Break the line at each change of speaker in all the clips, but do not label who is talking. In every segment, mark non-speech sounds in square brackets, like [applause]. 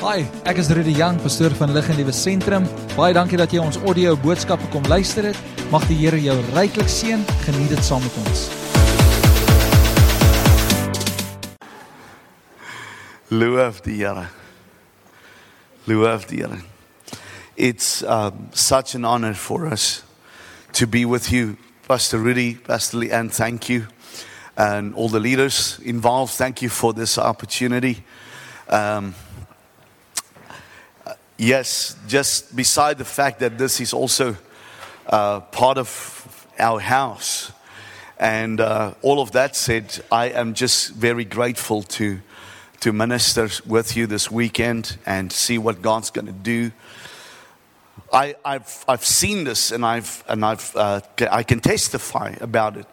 Hi, ek is Rudy Jang, pastoor van Lig en Liewe Sentrum. Baie dankie dat jy ons audio boodskappe kom luister het. Mag die Here jou ryklik seën. Geniet dit saam met ons.
Loof die Here. Loof die Here. It's um, such an honor for us to be with you, Pastor Rudy, Pastor Lee, and thank you. And all the leaders involved, thank you for this opportunity. Um, yes, just beside the fact that this is also uh, part of our house. And uh, all of that said, I am just very grateful to, to minister with you this weekend and see what God's going to do. I, I've, I've seen this and, I've, and I've, uh, I can testify about it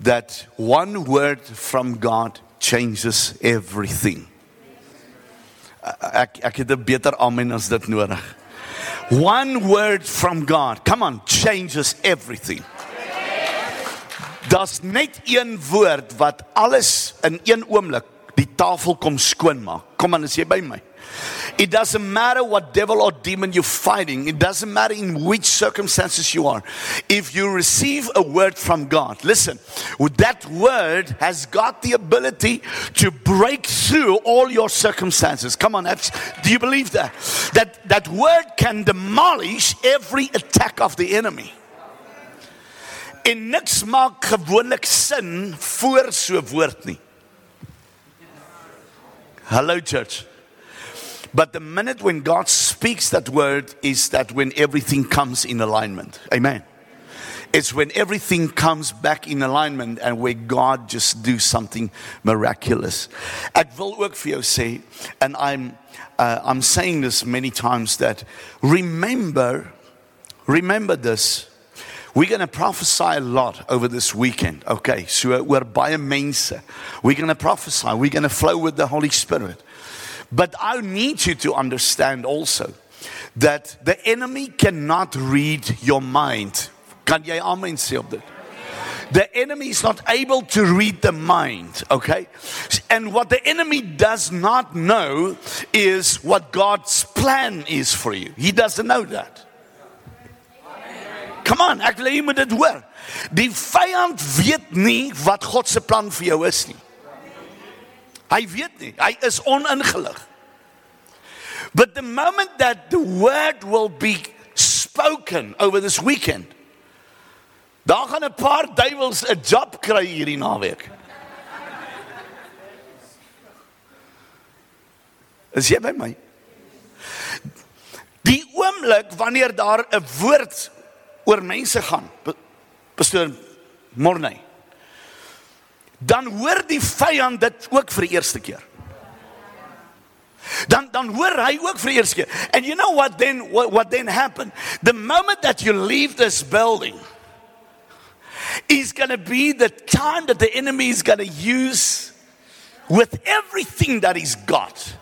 that one word from God changes everything. Ek ek het 'n beter amen as dit nodig. One word from God, come on, changes everything. Daar's net een woord wat alles in een oomblik die tafel kom skoonmaak. Kom aan, is jy by my? It doesn't matter what devil or demon you're fighting. It doesn't matter in which circumstances you are. If you receive a word from God, listen, that word has got the ability to break through all your circumstances. Come on, do you believe that? That that word can demolish every attack of the enemy. En niks maak gewoonlik sin voor so woord nie. Hello church. But the minute when God speaks that word is that when everything comes in alignment. Amen. It's when everything comes back in alignment and where God just do something miraculous. Ek wil ook vir and I'm uh, I'm saying this many times that remember remember this We're going to prophesy a lot over this weekend. Okay, so we're by a mense. We're going to prophesy. We're going to flow with the Holy Spirit. But I need you to understand also that the enemy cannot read your mind. Kan jy amen sê op dit? The enemy is not able to read the mind, okay? And what the enemy does not know is what God's plan is for you. He doesn't know that. Come on, ek hê jy moet dit hoor. Die vyand weet nie wat God se plan vir jou is nie. Hy weet nie. Hy is oningelig. But the moment that the word will be spoken over this weekend, daar gaan 'n paar duiwels 'n job kry hierdie naweek. Is jy by my? Die oomblik wanneer daar 'n woord oor mense gaan, pastoor Morney. Dan hoor die vyand dit ook vir die eerste keer. Dan dan hoor hy ook vir die eerste keer. And you know what then what, what then happened? The moment that you leave this building is going to be the time that the enemy is going to use with everything that he's got.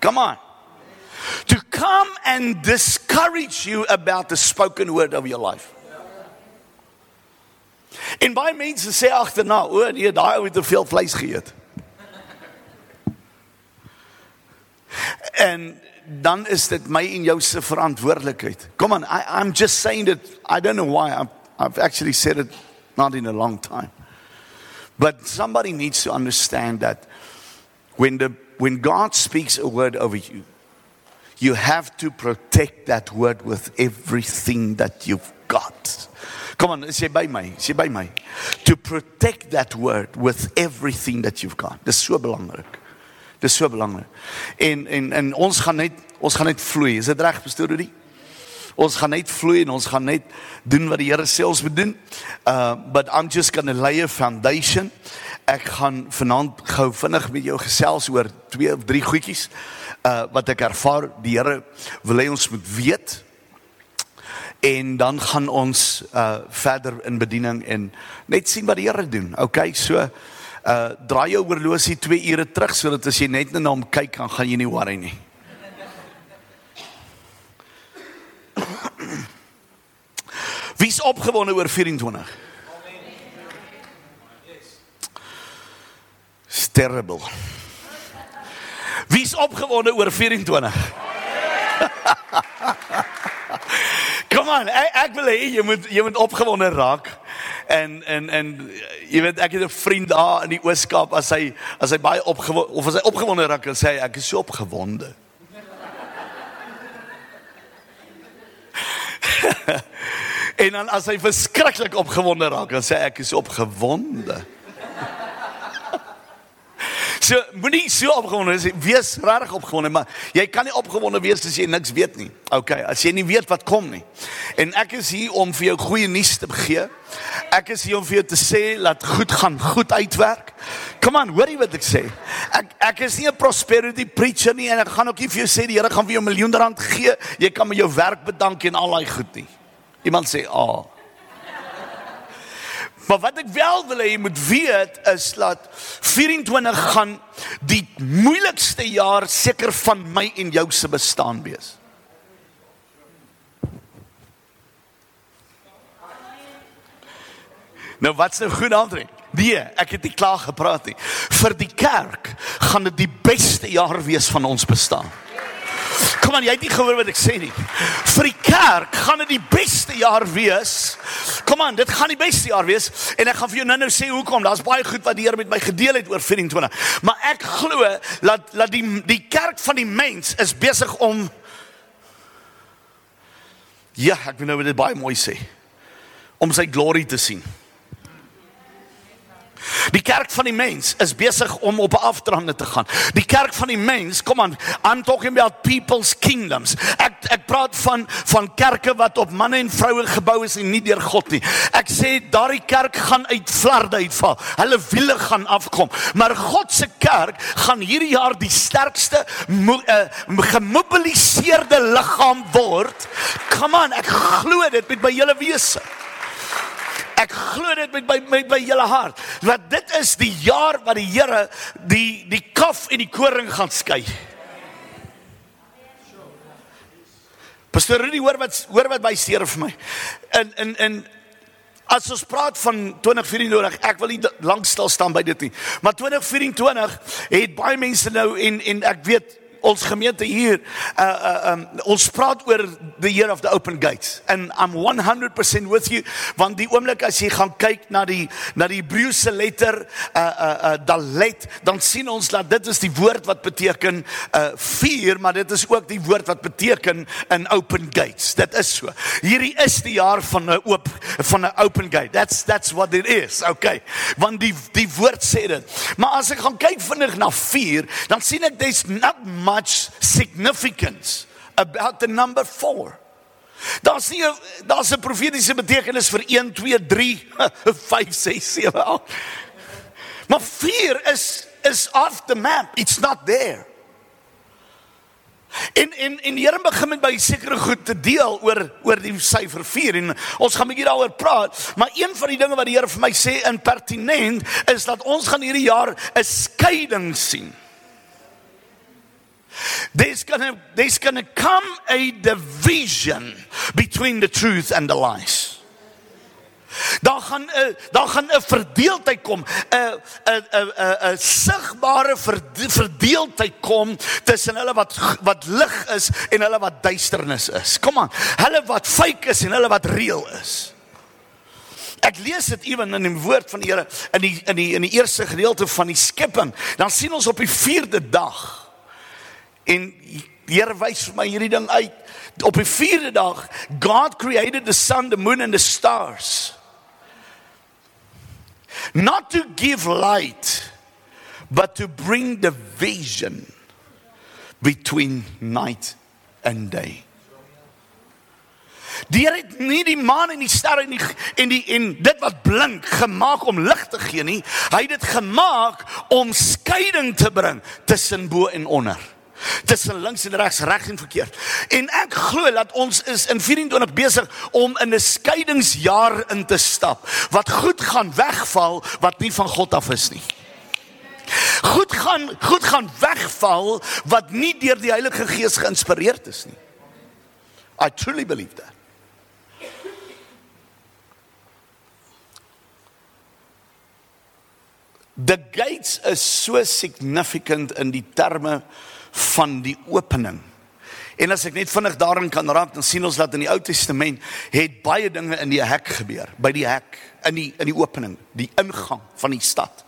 Come on. To come and discourage you about the spoken word of your life. En baie mense sê agterna, o nee, daai ou het te veel vleis geëet. En dan is dit my en jou se verantwoordelikheid. Come on, I I'm just saying that I don't know why I've, I've actually said it not in a long time. But somebody needs to understand that when the when God speaks a word over you, you have to protect that word with everything that you've got. Come on, sê by my, sê by my. To protect that word with everything that you've got. Dis so belangrik. Dis so belangrik. En en en ons gaan net ons gaan net vloei. Is dit reg, pastoor Rudy? Ons gaan net vloei en ons gaan net doen wat die Here sê ons moet doen. Uh but I'm just going to lay a foundation. Ek gaan vanaand gou vinnig met jou gesels oor twee of drie goedjies uh wat ek ervaar die Here wil hê ons moet weet en dan gaan ons uh verder in bediening en net sien wat die Here doen. Okay, so uh draai jou oorlosie 2 ure terug sodat as jy net na hom kyk dan gaan jy nie worry nie. [clears throat] Wie's opgewonde oor 24? It's terrible. Wie's opgewonde oor 24? [laughs] Kom aan, ek, ek wil hê jy moet jy moet opgewonde raak. En en en jy weet ek het 'n vriend daar in die Ooskaap as hy as hy baie opgewonde of as hy opgewonde raak, dan sê hy ek is so opgewonde. [laughs] en dan as hy verskriklik opgewonde raak, dan sê ek is opgewonde. So moenie so opgewonde wees, wees regtig opgewonde, maar jy kan nie opgewonde wees as jy niks weet nie. OK, as jy nie weet wat kom nie. En ek is hier om vir jou goeie nuus te gee. Ek is hier om vir jou te sê dat goed gaan goed uitwerk. Kom aan, hoor jy wat ek sê? Ek ek is nie 'n prosperity preacher nie en ek gaan ook nie vir jou sê die Here gaan vir jou miljoen rand gee. Jy kan met jou werk bedank en al daai goed nie. Iemand sê, "Ag." Oh. Maar wat ek wel wil hê jy moet weet is dat 24 gaan die moeilikste jaar seker van my en jou se bestaan wees. Nou wat's nou goed antwoord? Nee, ek het nie klaar gepraat nie. Vir die kerk gaan dit die beste jaar wees van ons bestaan. Kom aan, jy het nie gehoor wat ek sê nie. Vir die kerk gaan dit die beste jaar wees. Kom aan, dit gaan die beste jaar wees en ek gaan vir jou nou-nou sê hoekom. Daar's baie goed wat die Here met my gedeel het oor 24. Maar ek glo dat dat die die kerk van die mens is besig om Ja, ek wil nou dit baie mooi sê. Om sy glorie te sien. Die kerk van die mens is besig om op 'n afdraande te gaan. Die kerk van die mens, kom aan, I'm talking about people's kingdoms. Ek ek praat van van kerke wat op manne en vroue gebou is en nie deur God nie. Ek sê daardie kerk gaan uit flarde uitval. Hulle wiele gaan afkom. Maar God se kerk gaan hierdie jaar die sterkste uh, gemobiliseerde liggaam word. Come on, ek glo dit met my hele wese. Ek glo dit met my met my hele hart. Want dit is die jaar wat die Here die die kaf en die koring gaan skei. Pastor Rudy hoor wat hoor wat by seer vir my. In in in as ons praat van 2024, ek wil nie lank stil staan by dit nie. Maar 2024 het baie mense nou en en ek weet ons gemeente hier uh uh um, ons praat oor the year of the open gates. And I'm 100% with you want die oomblik as jy gaan kyk na die na die Hebreëse letter uh uh uh dalet dan sien ons dat dit is die woord wat beteken uh vuur maar dit is ook die woord wat beteken in open gates. Dit is so. Hierdie is die jaar van 'n oop van 'n open gate. That's that's what it is. Okay. Want die die woord sê dit. Maar as ek gaan kyk vinnig na vuur dan sien ek there's not much significance about the number 4. Daar's nie daar's 'n profetiese betekenis vir 1 2 3 5 6 7 8. Maar 4 is is off the map. It's not there. En en en die Here begin met by sekere goed te deel oor oor die syfer 4 en ons gaan 'n bietjie daaroor praat, maar een van die dinge wat die Here vir my sê in pertinent is dat ons gaan hierdie jaar 'n skeiding sien. There's gonna, there's gonna come a division between the truth and the lies. Daar gaan 'n daar gaan 'n verdeeldheid kom, 'n 'n 'n 'n 'n sigbare verdeeldheid kom tussen hulle wat wat lig is en hulle wat duisternis is. Kom aan, hulle wat fake is en hulle wat reël is. Ek lees dit ewen in die woord van die Here in die in die in die eerste gedeelte van die skepping. Dan sien ons op die 4de dag En Here wys vir my hierdie ding uit. Op die 4de dag, God created the sun, the moon and the stars. Not to give light, but to bring division between night and day. Die het nie die maan en die sterre en die en die en dit wat blink gemaak om lig te gee nie. Hy het dit gemaak om skeiding te bring tussen bo en onder tussen links en regs, reg en verkeerd. En ek glo dat ons is in 24 besig om in 'n skeidingsjaar in te stap. Wat goed gaan wegval wat nie van God af is nie. Goed gaan goed gaan wegval wat nie deur die Heilige Gees geïnspireerd is nie. I truly believe that. The gates is so significant in die terme van die opening. En as ek net vinnig daarin kan raak, dan sien ons dat in die Ou Testament het baie dinge in die hek gebeur, by die hek, in die in die opening, die ingang van die stad.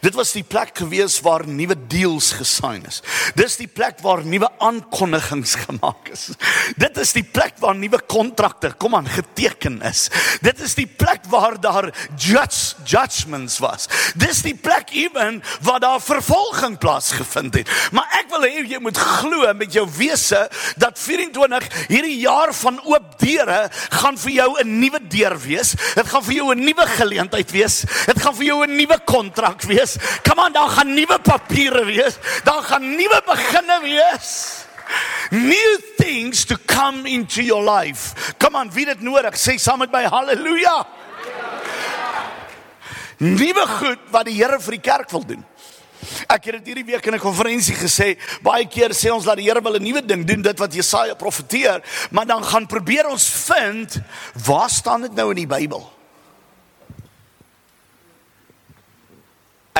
Dit was die plek gewees waar nuwe deals gesign is. Dis die plek waar nuwe aankondigings [laughs] gemaak is. Dit is die plek waar nuwe kontrakte, kom aan, geteken is. Dit is die plek waar daar judge judgments was. Dis die plek ewen waar daar vervolging plaasgevind het. Maar ek wil hê jy moet glo met jou wese dat 24 hierdie jaar van oop deure gaan vir jou 'n nuwe deur wees. Dit gaan vir jou 'n nuwe geleentheid wees. Dit gaan vir jou 'n nuwe kontrak kontrak wees. Come on, daar gaan nuwe papiere wees. Daar gaan nuwe beginne wees. New things to come into your life. Come on, wie dit nodig, sê saam met my haleluja. Nuwe goed wat die Here vir die kerk wil doen. Ek het dit hierdie week in 'n konferensie gesê, baie keer sê ons dat die Here wil 'n nuwe ding doen, dit wat Jesaja profeteer, maar dan gaan probeer ons vind waar staan dit nou in die Bybel?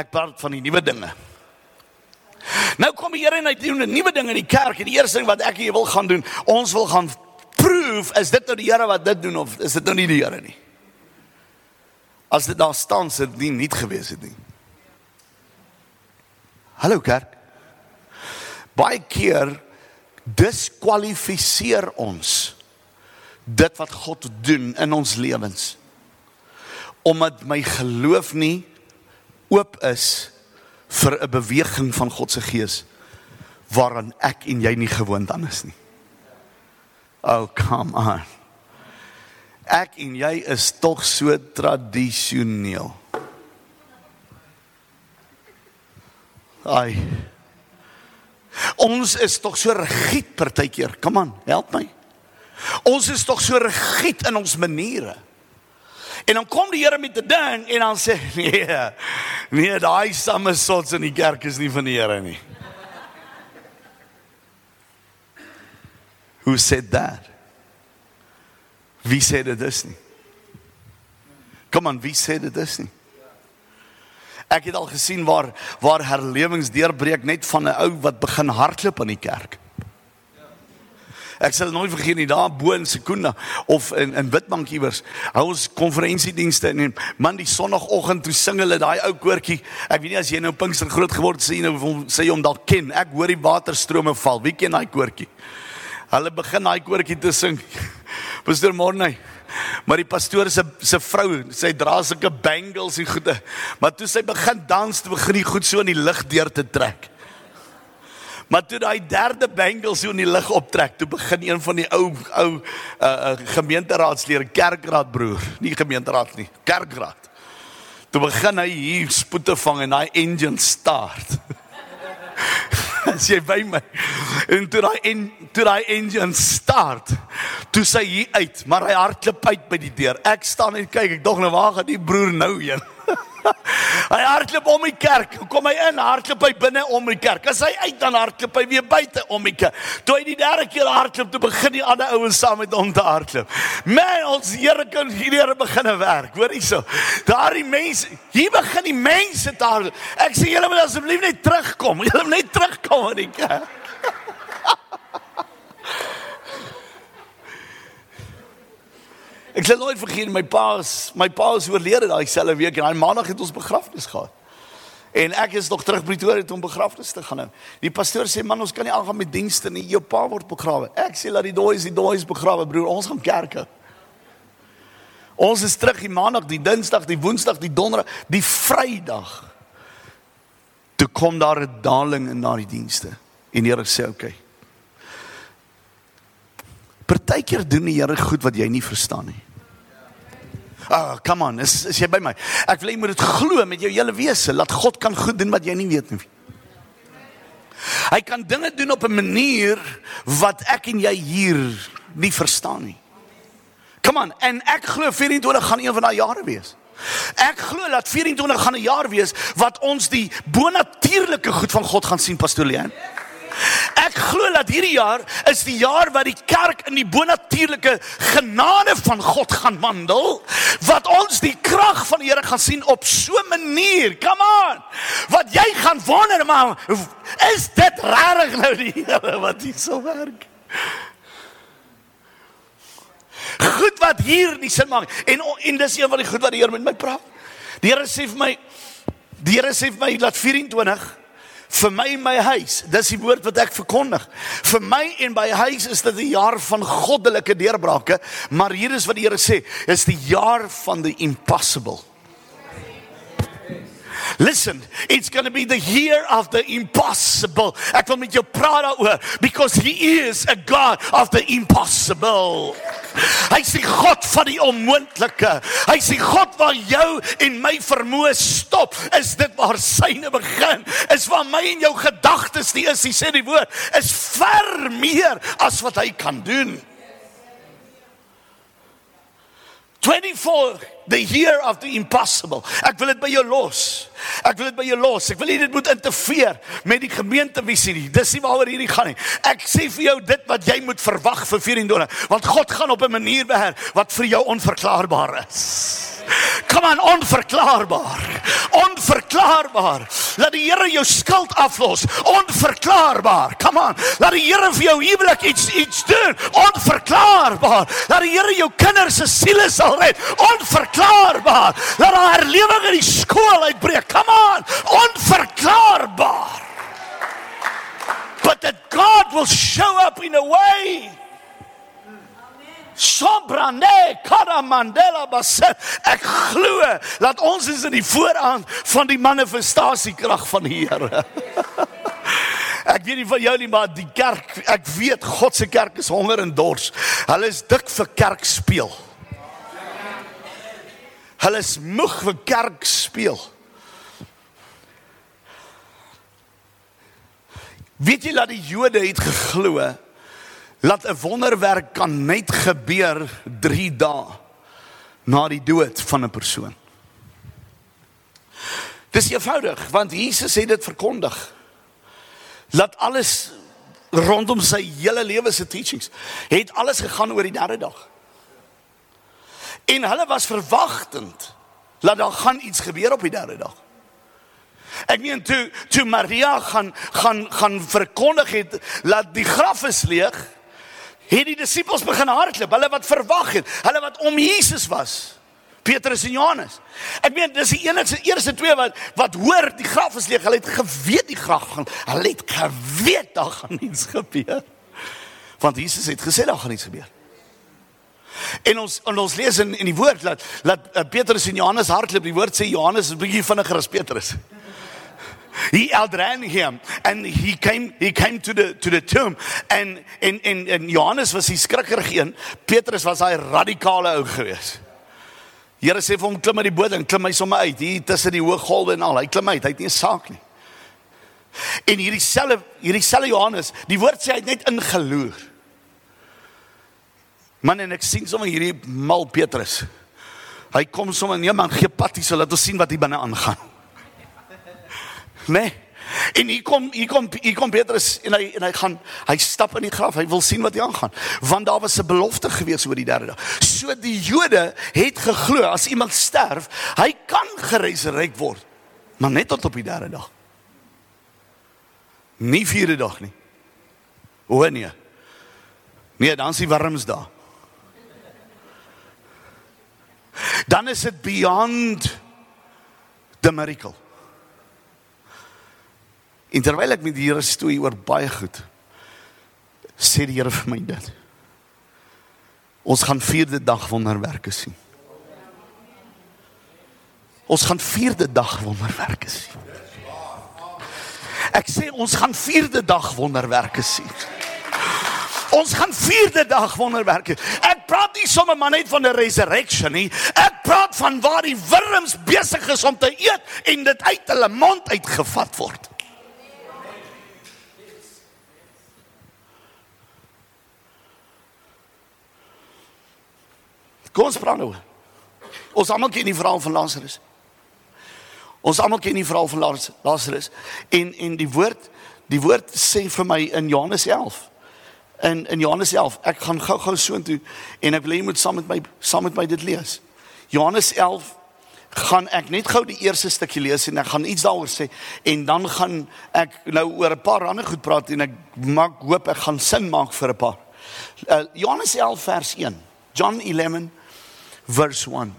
Ek praat van die nuwe dinge. Nou kom die Here en hy doen 'n nuwe ding in die kerk en die eerste ding wat ek hier wil gaan doen, ons wil gaan proef is dit nou die Here wat dit doen of is dit nou nie die Here nie? As dit daar staan sit nie nie gewees het nie. Hallo kerk. Baie keer diskwalifiseer ons dit wat God doen in ons lewens omdat my geloof nie oop is vir 'n beweging van God se gees waaraan ek en jy nie gewoond aan is nie. Oh, come on. Ek en jy is tog so tradisioneel. Ai. Ons is tog so rigied partykeer. Come on, help my. Ons is tog so rigied in ons maniere. En dan kom die Here met 'n ding en dan sê [laughs] nee. Nee, daai samme sots in die kerk is nie van die Here nie. Who said that? Wie sê dit is nie? Kom aan, wie sê dit is nie? Ek het al gesien waar waar herlewings deurbreek net van 'n ou wat begin hardloop in die kerk. Ek sal nooit vergeet nie daar bo in Sekunda of in in Witbank iewers. Hou ons konferensiedienste en man die sonoggend toe sing hulle daai ou koortjie. Ek weet nie as jy nou Pinkster groot geword het sê jy nou hom dalk ken. Ek hoor die waterstrome val. Wie ken daai koortjie? Hulle begin daai koortjie te sing. [laughs] Pastor Morney Maar die pastoor se se vrou, sy dra sulke bangles en goede. Maar toe sy begin dans, toe begin hy goed so in die lug deur te trek. Maar toe daai derde bangle so in die lig optrek, toe begin een van die ou ou uh, gemeenteraadslede, kerkraad broer, nie gemeenteraad nie, kerkraad. Toe begin hy hier spoete vang en daai engine start. [laughs] As jy by my. En toe daai en toe daai engine start, toe sy hier uit, maar hy hardloop uit by die deur. Ek staan en kyk, ek dog nou waar gaan die broer nou heen? [laughs] hy hardloop om die kerk. Kom hy in, hardloop hy binne om die kerk. As hy uit dan hardloop hy weer buite om die kerk. Toe hy die derde keer hardloop, toe begin die ander ouens saam met hom te hardloop. Man, ons Here kan hierdie beginne werk. Hoor hierso. Daardie mense, hier begin die mense te hardloop. Ek sê julle moet asseblief net terugkom. Julle moet net terugkom in die kerk. Ek sal nooit vergeet my pa is my pa is oorlede daai selfde week en daai maandag het ons begrafnis gehad. En ek is nog terug Pretoria om begrafnis te gaan hou. Die pastoor sê man ons kan nie aangaan met dienste nie. Jou pa word begrawe. Ek sê laat die dooies die dooies begrawe broer. Ons gaan kerke. Ons is terug die maandag, die dinsdag, die woensdag, die donderdag, die vrydag. Toe kom daar 'n daling in daai dienste. En die Here sê oké. Okay. Partykeer doen die Here goed wat jy nie verstaan nie. Ah, oh, come on, is, is jy by my? Ek wil jy moet dit glo met jou hele wese, laat God kan goed doen wat jy nie weet nie. Hy kan dinge doen op 'n manier wat ek en jy hier nie verstaan nie. Come on, en ek glo 24 gaan een van daai jare wees. Ek glo dat 24 gaan 'n jaar wees wat ons die bonatuurlike goed van God gaan sien, pastoor Leon. Ek glo dat hierdie jaar is die jaar wat die kerk in die bonatuurlike genade van God gaan wandel, wat ons die krag van die Here gaan sien op so 'n manier. Come on. Wat jy gaan wonder maar is dit regtig nou die Here wat hier so werk? Goed wat hier nie sin maak en en dis een van die goed wat die Here met my praat. Die Here sê vir my die Here sê vir my laat 24 vir my en my huis, dis die woord wat ek verkondig. Vir my en my huis is dit 'n jaar van goddelike deurbrake, maar hier is wat die Here sê, is die jaar van the impossible. Listen, it's going to be the year of the impossible. Ek wil met jou praat daaroor because he is a God of the impossible. Hy sê God van die onmoontlike. Hy sê God waar jou en my vermoë stop, is dit waar syne begin. Is waar my en jou gedagtes die is, hy sê die woord, is ver meer as wat hy kan doen. 24 the year of the impossible. Ek wil dit by jou los. Ek wil dit by jou los. Ek wil nie dit moet interfereer met die gemeentevisie nie. Dis nie waaroor hierdie gaan nie. Ek sê vir jou dit wat jy moet verwag vir 24, want God gaan op 'n manier werk wat vir jou onverklaarbaar is. Kom aan onverklaarbaar. Onverklaarbaar. Laat die Here jou skuld aflos. Onverklaarbaar. Kom aan. Laat die Here vir jou huwelik iets iets doen. Onverklaarbaar. Laat die Here jou kinders se siele sal red. Onverklaarbaar. Laat daar herlewing in die skool uitbreek. Kom aan. Onverklaarbaar. But that God will show up in a way Sombrane kada Mandela basse. Ek glo dat ons is in die vooraan van die manifestasiekrag van die Here. [laughs] Ek weet nie van jou nie, maar die kerk, ek weet God se kerk is honger en dors. Hulle is dik vir kerk speel. Hulle is moeg vir kerk speel. Weet jy dat die Jode het geglo laat 'n wonderwerk kan net gebeur 3 dae na die dood van 'n persoon. Dis eenvoudig want Jesus het dit verkondig. Laat alles rondom sy hele lewe se teachings het alles gegaan oor die derde dag. En hulle was verwagtend dat daar gaan iets gebeur op die derde dag. Ek meen toe toe Maria gaan gaan gaan verkondig het dat die graf is leeg het die disippels begin hardloop, hulle wat verwag het, hulle wat om Jesus was. Petrus en Johannes. Ek meen dis die enigste eerste twee wat wat hoor die graf is leeg. Hulle het geweet die graf gaan. Hulle het geweet daar gaan iets gebeur. Want Jesus het gesê daar gaan iets gebeur. En ons en ons lees in in die woord dat dat Petrus en Johannes hardloop. Die woord sê Johannes is bietjie vinniger as Petrus. he outran him and he came he came to the to the tomb. And in in in Johannes was hy skrikkerig een. Petrus was hy radikale ou gewees Here sê vir hom klim uit die boot en klim hy sommer uit. Hier tussen die hoë golwe en al. Hy klim uit. Hy het nie 'n saak nie. En hierdie selfe hierdie selfe Johannes die woord sê hy het net ingeloer Man en ek sien sommer hierdie mal Petrus Hy kom sommer nee man gee patties so laat ons sien wat hier binne aangaan Nee. En hier kom hier kom hier kom Petrus en hy en hy gaan hy stap in die graf. Hy wil sien wat hier aangaan. Want daar was 'n belofte gewees oor die derde dag. So die Jode het geglo as iemand sterf, hy kan geresurrek word. Maar net tot op die derde dag. Nie vierde dag nie. O nee. Nee, dan is die warms daar. Dan is dit beyond the miracle. En terwyl ek met die Here stoei oor baie goed, sê die Here vir my dit. Ons gaan vierde dag wonderwerke sien. Ons gaan vierde dag wonderwerke sien. Ek sê ons gaan vierde dag wonderwerke sien. Ons gaan vierde dag wonderwerke. Ek praat nie sommer maar net van 'n resurrection nie. Ek praat van waar die wurms besig is om te eet en dit uit hulle mond uitgevat word. Kom ons praat nou. Ons almal ken die verhaal van Lazarus. Ons almal ken die verhaal van Lazarus en en die woord Die woord sê vir my in Johannes 11. In in Johannes 11, ek gaan gou-gou soontoe en ek wil jy moet saam met my saam met my dit lees. Johannes 11 gaan ek net gou die eerste stukkie lees en ek gaan iets daaroor sê en dan gaan ek nou oor 'n paar ander goed praat en ek maak hoop ek gaan sin maak vir 'n paar. Uh, Johannes 11 vers 1. John 11 verse 1.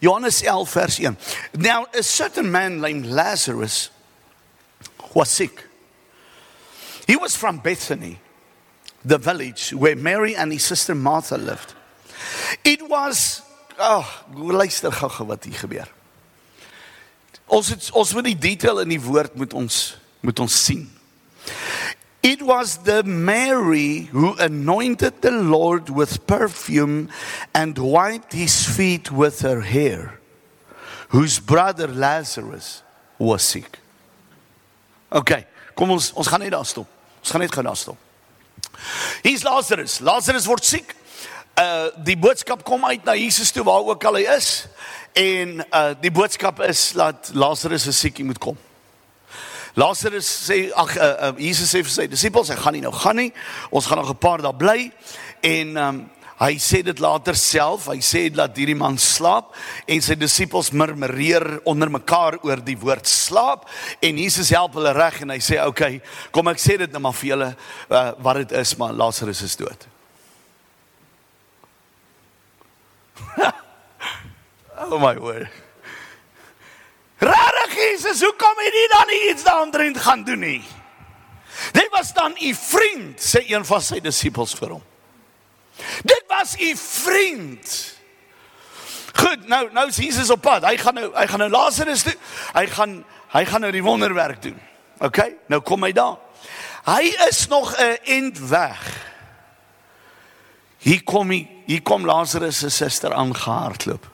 Johannes 11 vers 1. Now a certain man named Lazarus was sick. He was from Bethany, the village where Mary and his sister Martha lived. It was oh, luister gou wat hier gebeur. Ons het, ons moet die detail in die woord moet ons moet ons sien. It was the Mary who anointed the Lord with perfume and wiped his feet with her hair, whose brother Lazarus was sick. Okay, kom ons ons gaan net daar stop. Ons gaan net gou daar stop. Hier's Lazarus. Lazarus word siek. Uh die boodskap kom uit na Jesus toe waar ook al hy is en uh die boodskap is dat Lazarus se siekie moet kom. Lazarus sê ag uh, uh, Jesus sê vir sy disippels, hy gaan nie nou gaan nie. Ons gaan nog 'n paar dae bly en um, hy sê dit later self. Hy sê dat hierdie man slaap en sy disippels murmureer onder mekaar oor die woord slaap en Jesus help hulle reg en hy sê okay, kom ek sê dit nou maar vir julle uh, wat dit is, maar Lazarus is dood. [laughs] oh my word. Rarig Jesus, hoe kom jy nie dan iets daarin gaan doen nie? Dit was dan u vriend, sê een van sy disippels vir hom. Dit was u vriend. Goed, nou nou is Jesus op pad. Hy gaan nou hy gaan nou Lazarus toe. Hy gaan hy gaan nou die wonderwerk doen. OK? Nou kom hy daar. Hy is nog 'n end weg. Hier kom hy, hier kom Lazarus se suster aangehardloop.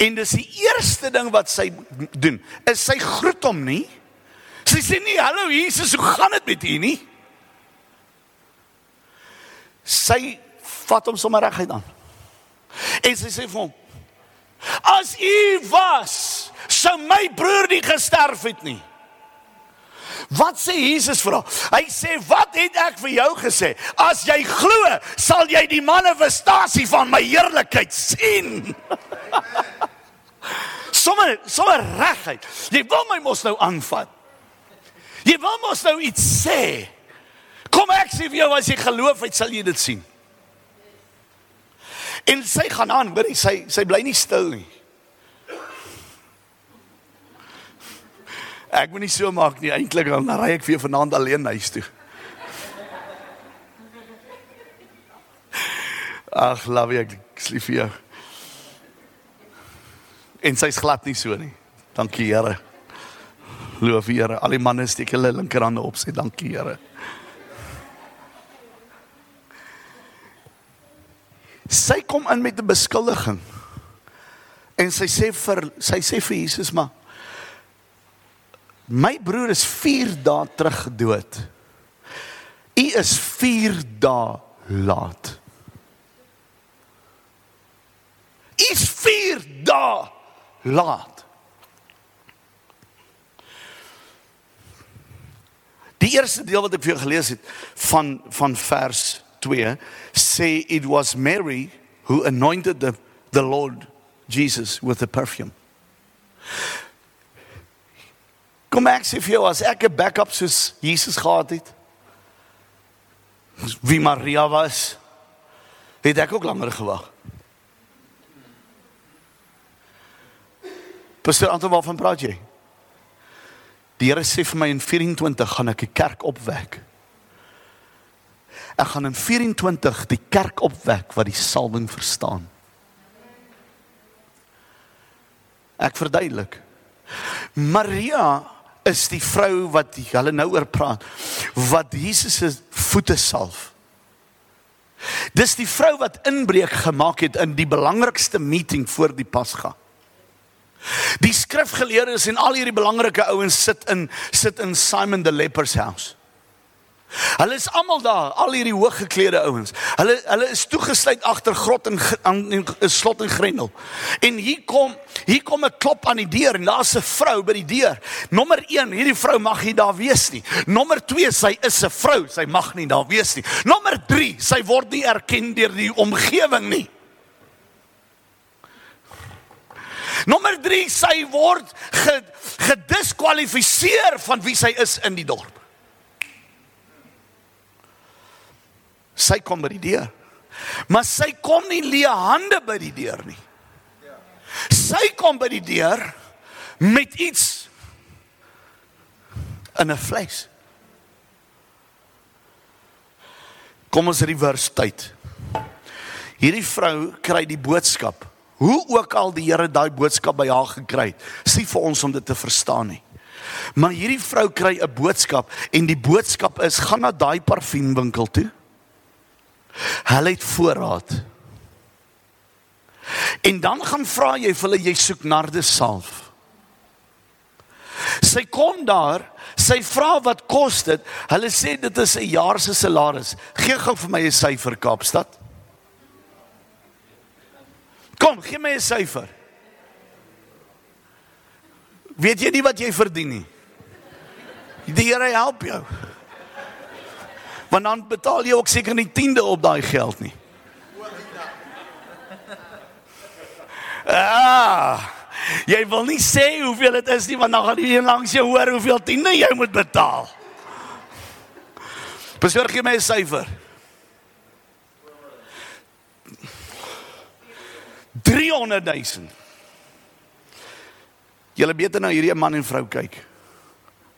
En dis die eerste ding wat sy doen, is sy groet hom nie. Sy sê nie hallo Jesus, hoe gaan dit met u nie? Sy vat hom sommer reguit aan. En sy sê vir hom: As u was, sou my broer nie gesterf het nie. Wat sê Jesus vir haar? Hy sê, "Wat het ek vir jou gesê? As jy glo, sal jy die manifestasie van my heerlikheid sien." [laughs] Sommige sommige regheid. Jy wil my mos nou aanvat. Jy wil mos nou iets sê. Kom ek sê vir jou as jy geloof het, sal jy dit sien. En sy gaan aan, hoor sy sy bly nie stil nie. Ek moet nie so maak nie. Eintlik dan ry ek vir vanaand alleen huis toe. Ag, love you, ek lief vir jou. En sy's glad nie so nie. Dankie Here. Loof Here. Al die manne steek hulle linkerhande op sê dankie Here. Sy kom in met 'n beskuldiging. En sy sê vir sy sê vir Jesus maar my broer is 4 dae terug dood. U is 4 dae laat. U is 4 dae laat. Die eerste deel wat ek vir jou gelees het van van vers 2 sê it was Mary who anointed the the Lord Jesus with the perfume. Kom ek sê vir jou as ek 'n backup soos Jesus gehad het wie Maria was het ek ook langer gewag. Pastor Anton waarvan praat jy? Die Here sê vir my in 24 gaan ek 'n kerk opwek. Ek gaan in 24 die kerk opwek wat die salwing verstaan. Ek verduidelik. Maria is die vrou wat hulle nou oor praat wat Jesus se voete salf. Dis die vrou wat inbreuk gemaak het in die belangrikste meeting voor die Pasga. Die skrifgeleerdes en al hierdie belangrike ouens sit in sit in Simon the leper's house. Hulle is almal daar, al hierdie hooggeklede ouens. Hulle hulle is toegesluit agter grot en aan 'n slot en grendel. En hier kom hier kom 'n klop aan die deur en daar's 'n vrou by die deur. Nommer 1, hierdie vrou mag nie daar wees nie. Nommer 2, sy is 'n vrou, sy mag nie daar wees nie. Nommer 3, sy word nie erken deur die omgewing nie. Nommer 3, sy word gediskwalifiseer van wie sy is in die dorp. Sy kom by die deur. Maar sy kom nie leë hande by die deur nie. Sy kom by die deur met iets in 'n fles. Kom ons reverse tyd. Hierdie vrou kry die boodskap. Hoe ook al die Here daai boodskap by haar gekry het, sê vir ons om dit te verstaan nie. Maar hierdie vrou kry 'n boodskap en die boodskap is gaan na daai parfuumwinkel toe Hulle het voorraad. En dan gaan vra jy vir hulle jy soek nardes salf. Sy kom daar, sy vra wat kos dit? Hulle sê dit is 'n jaar se salaris. Gee gou vir my 'n syfer Kaapstad. Kom, gee my 'n syfer. Weet jy nie wat jy verdien nie? Die Here help jou want dan betaal jy ook seker nie tiende op daai geld nie. Ah, jy wil nie sê hoeveel dit is nie want dan gaan jy langs jou hoor hoeveel tiende jy moet betaal. Besorg jy my 'n syfer? 300 000. Julle beter nou hierdie man en vrou kyk.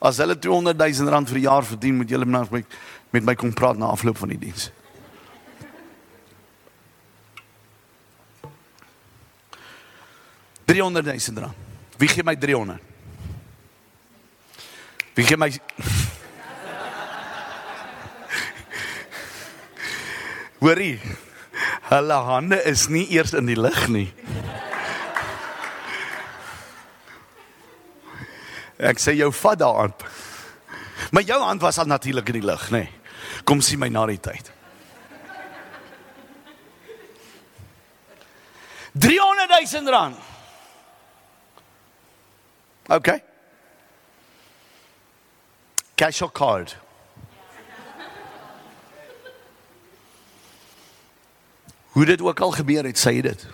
As hulle 200 000 rand vir jaar verdien, moet julle nou met my kom praat na afloop van die diens. Driehonderd duisend rand. Wie gee my 300? Wie gee my [laughs] Hoorie. Hulle hande is nie eers in die lug nie. Ek sê jou vat daaraan. Maar jou hand was al natuurlik in die lug, nê. Nee. Kom sien my na die tyd. 300 000 rand. OK. Cash or card? Hoe dit ook al gebeur het, sê dit.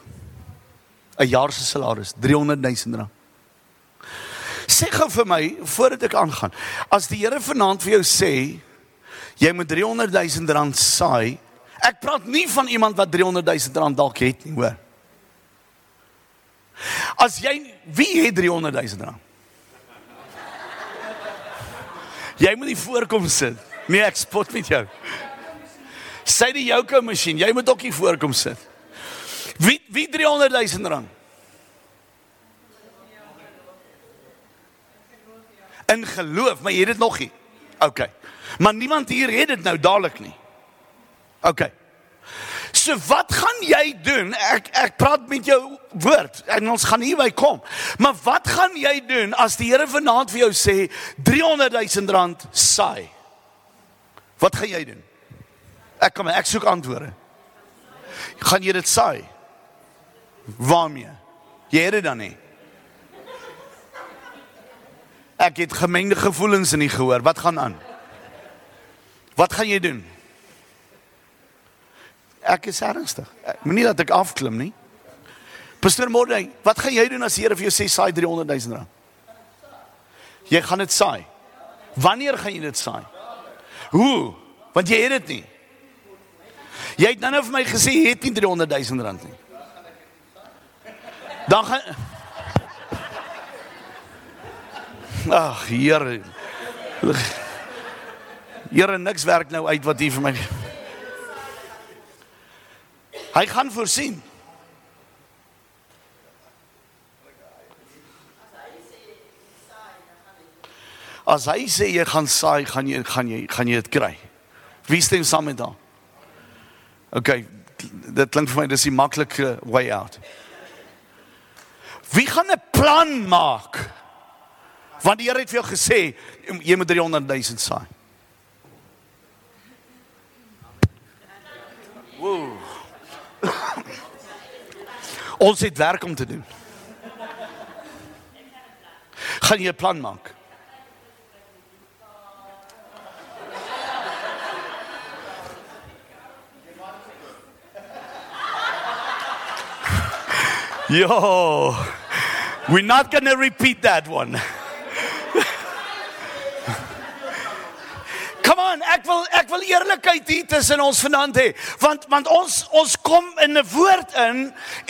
'n Jaar se salaris, 300 000 rand. Sê gou vir my voordat ek aangaan. As die Here vanaand vir jou sê jy moet 300 000 rand saai. Ek praat nie van iemand wat 300 000 rand dalk het nie, hoor. As jy wie het 300 000 rand? Jy moet nie voorkom sit. Nee, ek spot met jou. Sy die jouke masjien, jy moet ook hier voorkom sit. Wie wie 300 000 rand? In geloof, maar jy het dit nog nie. OK. Maar niemand hier het dit nou dadelik nie. OK. So wat gaan jy doen? Ek ek praat met jou woord en ons gaan hierby kom. Maar wat gaan jy doen as die Here vanaand vir jou sê 300 000 rand saai? Wat gaan jy doen? Ek kom ek soek antwoorde. Gaan jy dit saai? Waarmee? Jy het dit dan nie. Ek het gemengde gevoelens in die gehoor. Wat gaan aan? Wat gaan jy doen? Ek is ernstig. Moenie dat ek afklim nie. Pastor Mordey, wat gaan jy doen as die Here vir jou sê saai 300 000 rand? Jy gaan dit saai. Wanneer gaan jy dit saai? Hoe? Want jy het dit nie. Jy het nou net vir my gesê jy het nie 300 000 rand nie. Dan gaan Ag, Here. Here niks werk nou uit wat U vir my Hy gaan voorsien. As hy sê jy gaan saai, gaan jy gaan jy gaan jy dit kry. Wie stem saam met hom? OK, dit klink vir my dis die maklike way out. Wie gaan 'n plan maak? Want die Here het vir jou gesê jy moet 300 000 saai. Wow. Ons het werk om te doen. Gaan jy 'n plan maak? [laughs] Yo, we're not going to repeat that one. On, ek wil ek wil eerlikheid hier tussen ons vanaand hê, want want ons ons kom in 'n woord in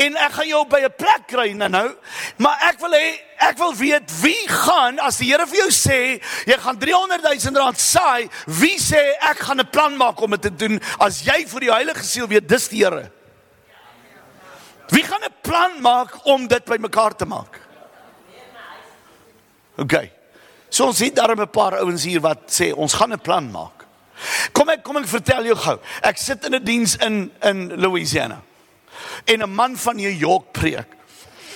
en ek gaan jou by 'n plek kry nou nou, maar ek wil hê ek wil weet wie gaan as die Here vir jou sê jy gaan 300 000 rand saai, wie sê ek gaan 'n plan maak om dit te doen as jy vir die Heilige Siel weet dis die Here. Wie gaan 'n plan maak om dit bymekaar te maak? OK. So ons het daar 'n paar ouens hier wat sê ons gaan 'n plan maak. Kom ek kom ek vertel jou gou. Ek sit in 'n diens in in Louisiana. En 'n man van New York preek.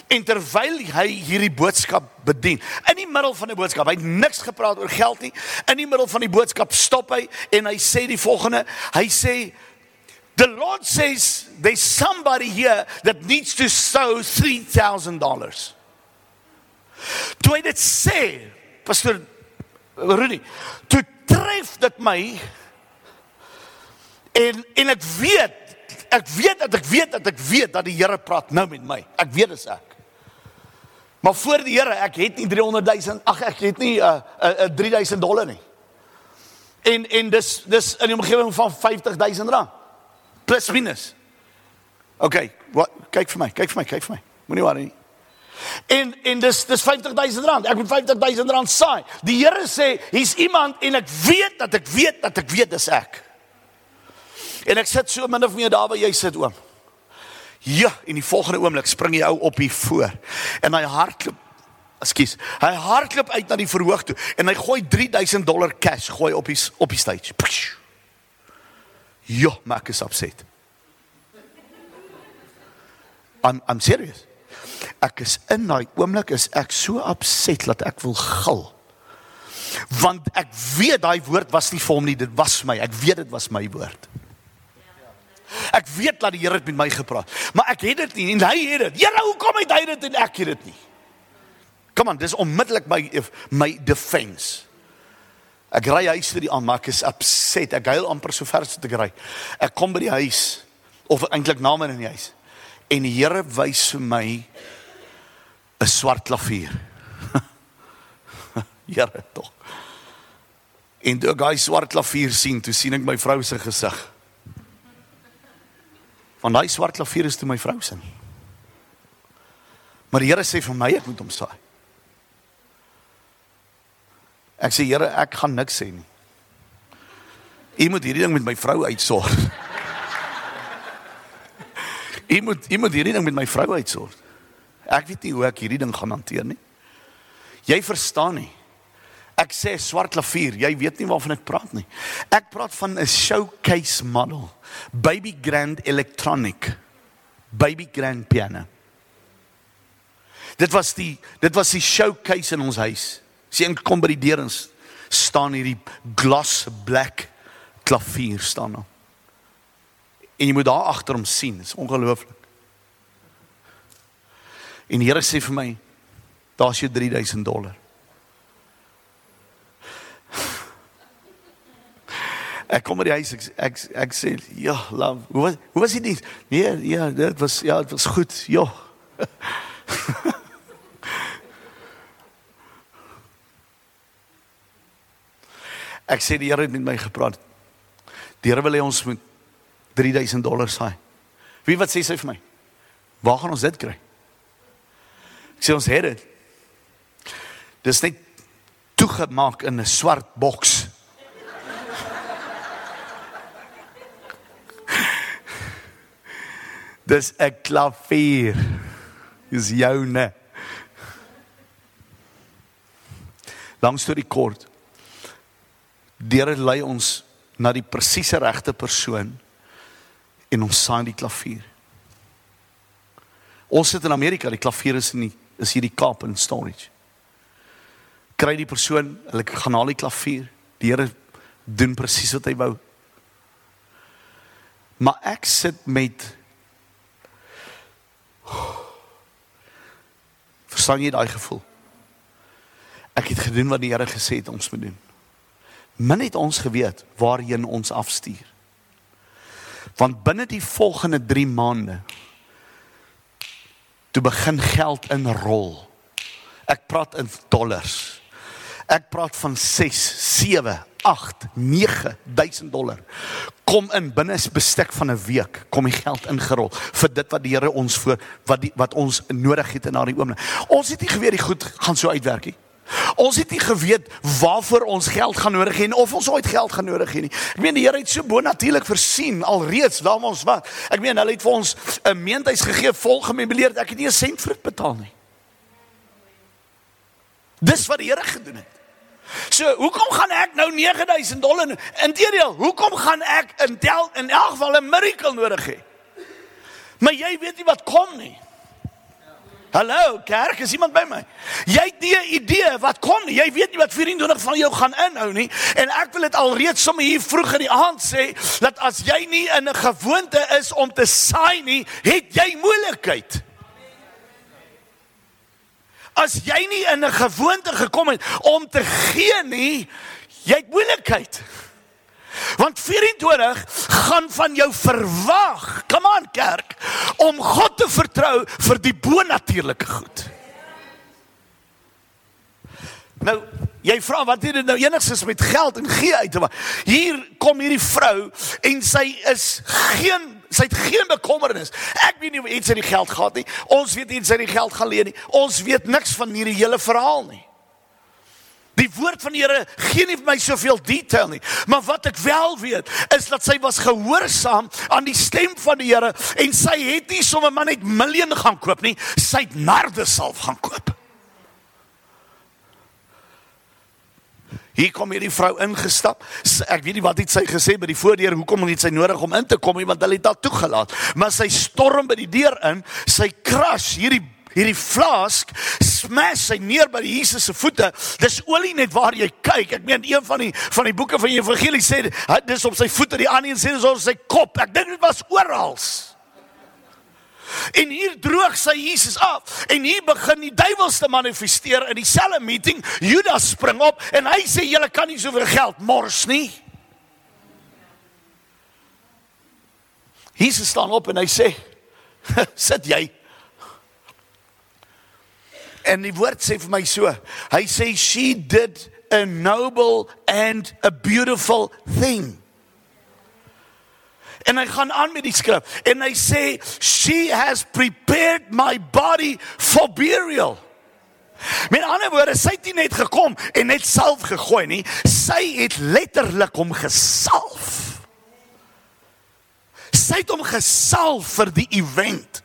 En terwyl hy hierdie boodskap bedien, in die middel van 'n boodskap, hy het niks gepraat oor geld nie. In die middel van die boodskap stop hy en hy sê die volgende, hy sê The Lord says there's somebody here that needs to sow $3,000. Toe hy dit sê, Pastor Rudy, toe tref dit my en en ek weet, ek weet dat ek weet dat ek weet dat die Here praat nou met my. Ek weet dit ek. Maar voor die Here, ek het nie 300 000, ag ek het nie 'n uh, uh, uh, 3000 dollar nie. En en dis dis in die omgewing van 50 000 rand plus minus. OK, wat kyk vir my, kyk vir my, kyk vir my. Moenie worry nie. En en dis dis 50000 rand. Ek moet 50000 rand saai. Die Here sê, hier's iemand en ek weet dat ek weet dat ek weet dis ek. En ek sit so min of meer daar waar jy sit oom. Ja, in die volgende oomblik spring jy ou op hier voor. En hy hardloop Ekskuus. Hy hardloop uit na die verhoog toe en hy gooi 3000 dollar cash gooi op die op die stage. Ja, maak is upset. I'm I'm serious. Ek is in daai oomblik is ek so upset dat ek wil gil. Want ek weet daai woord was nie vir hom nie, dit was my. Ek weet dit was my woord. Ek weet dat die Here het met my gepraat, maar ek het dit nie en hy het dit. Here, hoekom het hy dit en ek het dit nie? Kom aan, dis onmiddellik my my defense. Ek ry huis toe die aan, maar ek is upset. Ek huil amper so ver as te ry. Ek kom by die huis of eintlik na my in die huis. En die Here wys vir my 'n swart klavier. Here [laughs] tog. En toe ek daai swart klavier sien, toe sien ek my vrou se gesig. Want daai swart klavier is toe my vrou se. Maar die Here sê vir my ek moet hom saai. Ek sê Here, ek gaan niks sê nie. U moet hierdie ding met my vrou uitsorg. [laughs] U moet u moet hierdie ding met my vrou uitsorg. Ek weet nie hoe ek hierdie ding gaan hanteer nie. Jy verstaan nie. Ek sê swart klavier, jy weet nie waarvan ek praat nie. Ek praat van 'n showcase model. Baby grand electronic. Baby grand piano. Dit was die dit was die showcase in ons huis. Sien kom by die deur en staan hierdie glas black klavier staan daar. En jy moet daar agter hom sien, dit is ongelooflik. En die Here sê vir my, daar's jou 3000 dollar. Ek kom by die huis ek ek, ek sê ja, love. Hoe was hoe was dit? Nee, ja, dit was ja, dit was goed. Ja. [laughs] Ek sê die Here het met my gepraat. Die Here wil hê ons moet 3000 dollar saai. Wie wat sê sy vir my? Waar gaan ons dit kry? Ek sê ons het dit. Dis net toegemaak in 'n swart boks. [laughs] Dis 'n klavier. Dis joune. Langs toe die kort Deur lei ons na die presiese regte persoon en ons saai die klavier. Ons sit in Amerika, die klavier is nie is hier die Kaap in storage. Kry die persoon, hulle gaan haal die klavier. Die Here doen presies wat hy wou. Maar ek sit met Verstaan jy daai gevoel? Ek het gedoen wat die Here gesê het ons moet doen. Min het ons geweet waarheen ons afstuur. Want binne die volgende 3 maande toe begin geld inrol. Ek praat in dollars. Ek praat van 6, 7, 8, 9000 dollar. Kom in binne 'n bestek van 'n week kom die geld ingerol vir dit wat die Here ons voor wat die, wat ons nodig het in daardie oomblik. Ons het nie geweet die goed gaan so uitwerk nie. Ons het nie geweet waarvoor ons geld gaan nodig hê of ons ooit geld gaan nodig hê nie. Ek meen die Here het so bonatuurlik voorsien alreeds waar ons was. Ek meen hulle het vir ons 'n meentuis gegee vol gemeubileerd. Ek het nie 'n sent vir dit betaal nie. Dis wat die Here gedoen het. So, hoekom gaan ek nou 9000 dollar? Inteendeel, hoekom gaan ek in tel in elk geval 'n miracle nodig hê? Maar jy weet nie wat kom nie. Hallo, kerk, is iemand by my? Jy het nie 'n idee wat kom nie. Jy weet nie wat 24 van jou gaan inhou nie. En ek wil dit alreeds sommer hier vroeg in die aand sê dat as jy nie in 'n gewoonte is om te saai nie, het jy moeilikheid. As jy nie in 'n gewoonte gekom het om te gee nie, jy het moeilikheid. Want 24 gaan van jou verwag, kom aan kerk, om God te vertrou vir die bonatuurlike goed. Nou, jy vra wat het dit nou enigsins met geld en gee uit te maak? Hier kom hierdie vrou en sy is geen sy het geen bekommernis. Ek weet nie of iets uit die geld gehad nie. Ons weet iets uit die geld gaan leen nie. Ons weet niks van hierdie hele verhaal nie. Die woord van die Here gee nie vir my soveel detail nie, maar wat ek wel weet is dat sy was gehoorsaam aan die stem van die Here en sy het nie sommer maar net miljoene gaan koop nie, sy het nardesalf gaan koop. Hier kom hierdie vrou ingestap. Ek weet nie wat het sy gesê by die voordeur, hoekom het sy nodig om in te kom nie want hulle het haar toegelaat. Maar sy storm by die deur in, sy crash hierdie hierdie flask smash sy neer by Jesus se voete. Dis olie net waar jy kyk. Ek meen een van die van die boeke van die evangelie sê dis op sy voete, die ander een sê dis op sy kop. Ek dink dit was oral. En hier droog sy Jesus af en hier begin die duiwels te manifesteer in dieselfde meeting. Judas spring op en hy sê julle kan nie soveel geld mors nie. Jesus staan op en hy sê [laughs] sit jy. En die woord sê vir my so. Hy sê she did a noble and a beautiful thing. En hy gaan aan met die skrif en hy sê she has prepared my body for burial. Met ander woorde, sy het nie net gekom en net salf gegooi nie, sy het letterlik hom gesalf. Sy het hom gesalf vir die event.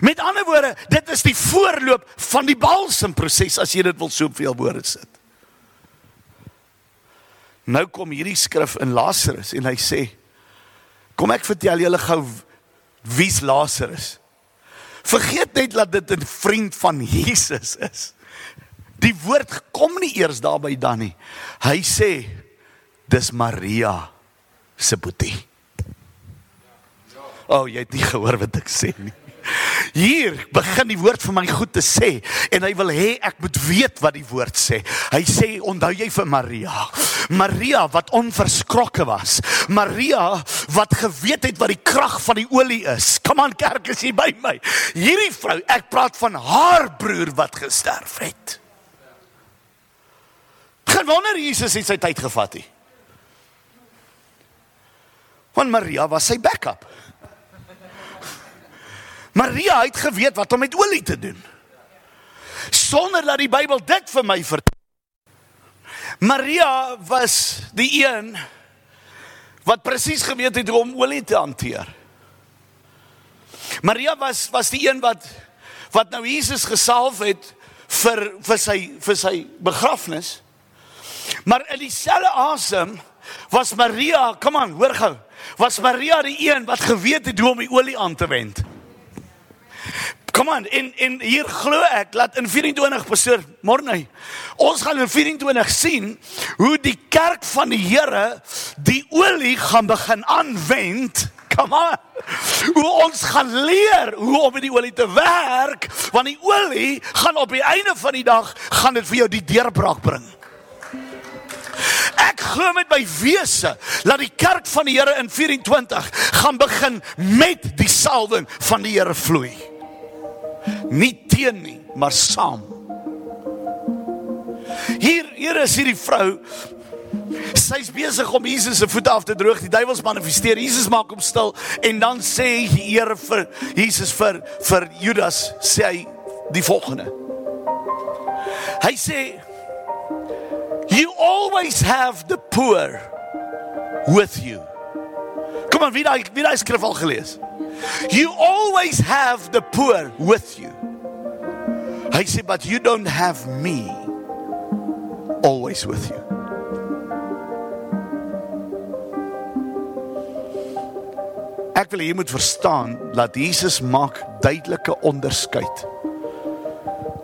Met ander woorde, dit is die voorloop van die balsemproses as jy dit wil soveel woorde sit. Nou kom hierdie skrif in Lazarus en hy sê Kom ek vertel julle gou wie's Lazarus. Vergeet net dat dit 'n vriend van Jesus is. Die woord kom nie eers daarby dan nie. Hy sê dis Maria se boetie. O, oh, jy het nie gehoor wat ek sê nie. Hier begin die woord vir my goed te sê en hy wil hê ek moet weet wat die woord sê. Hy sê onthou jy vir Maria. Maria wat onverskrokke was. Maria wat geweet het wat die krag van die olie is. Kom aan kerk is hier by my. Hierdie vrou, ek praat van haar broer wat gesterf het. Geen wonder Jesus het sy tyd gevat nie. Want Maria was sy backup. Maria het geweet wat om met olie te doen. Sonder dat die Bybel dit vir my vertel. Maria was die een wat presies geweet het hoe om olie te hanteer. Maria was was die een wat wat nou Jesus gesalf het vir vir sy vir sy begrafnis. Maar in dieselfde asem was Maria, kom aan, hoor gou. Was Maria die een wat geweet het hoe om die olie aan te wend. Kom aan, en en hier glo ek dat in 24 pastoor Morney ons gaan in 24 sien hoe die kerk van die Here die olie gaan begin aanwend. Come on. Hoe ons gaan leer hoe om met die olie te werk, want die olie gaan op die einde van die dag gaan dit vir jou die deurbraak bring. Ek glo met my wese dat die kerk van die Here in 24 gaan begin met die salwing van die Here vloei. Nie teen nie, maar saam. Hier hier is hierdie vrou Sy's besig om Jesus se voete af te droog. Die duiwels manifesteer. Jesus maak hom stil en dan sê die Here vir Jesus vir vir Judas sê hy die volgende. Hy sê You always have the poor with you. Kom aan, wie daai wie daai skrif al gelees? You always have the poor with you. Hy sê but you don't have me always with you. Ek wil jy moet verstaan dat Jesus maak duidelike onderskeid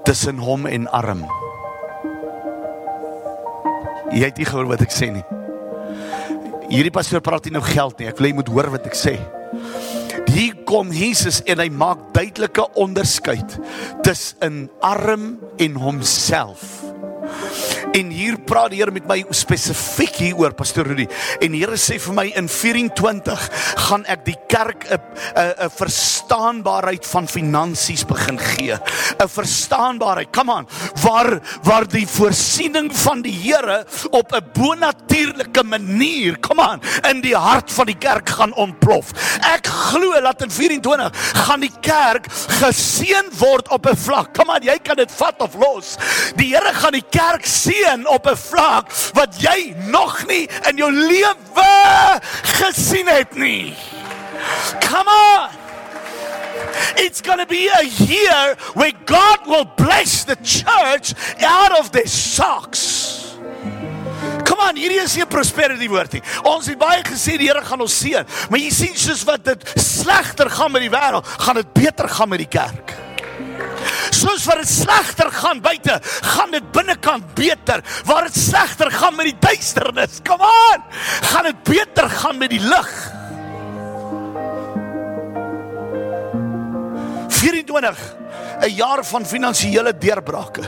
tussen hom en arm. Jy het nie gehoor wat ek sê nie. Hierdie pastoor praat nie nou geld nie. Ek wil jy moet hoor wat ek sê. Hier kom Jesus en hy maak duidelike onderskeid tussen arm en homself. En hier praat die Here met my spesifiek hieroor pastoor Rudy. En die Here sê vir my in 24 gaan ek die kerk 'n 'n 'n verstaanbaarheid van finansies begin gee. 'n Verstaanbaarheid. Come on. Waar waar die voorsiening van die Here op 'n bonatuurlike manier, come on, in die hart van die kerk gaan ontplof. Ek glo dat in 24 gaan die kerk geseën word op 'n vlak. Come on, jy kan dit vat of los. Die Here gaan die kerk seën seën op 'n vlak wat jy nog nie in jou lewe gesien het nie. Come on. It's going to be a year where God will bless the church out of their socks. Kom aan, hierdie is nie 'n prosperity woord nie. Ons het baie gesê die Here gaan ons seën, maar jy sien soos wat dit slegter gaan met die wêreld, gaan dit beter gaan met die kerk soos wat dit slegter gaan buite, gaan dit binnekant beter. Waar dit slegter gaan met die duisternis, come on, gaan dit beter gaan met die lig. 24 'n jaar van finansiële deurbrake.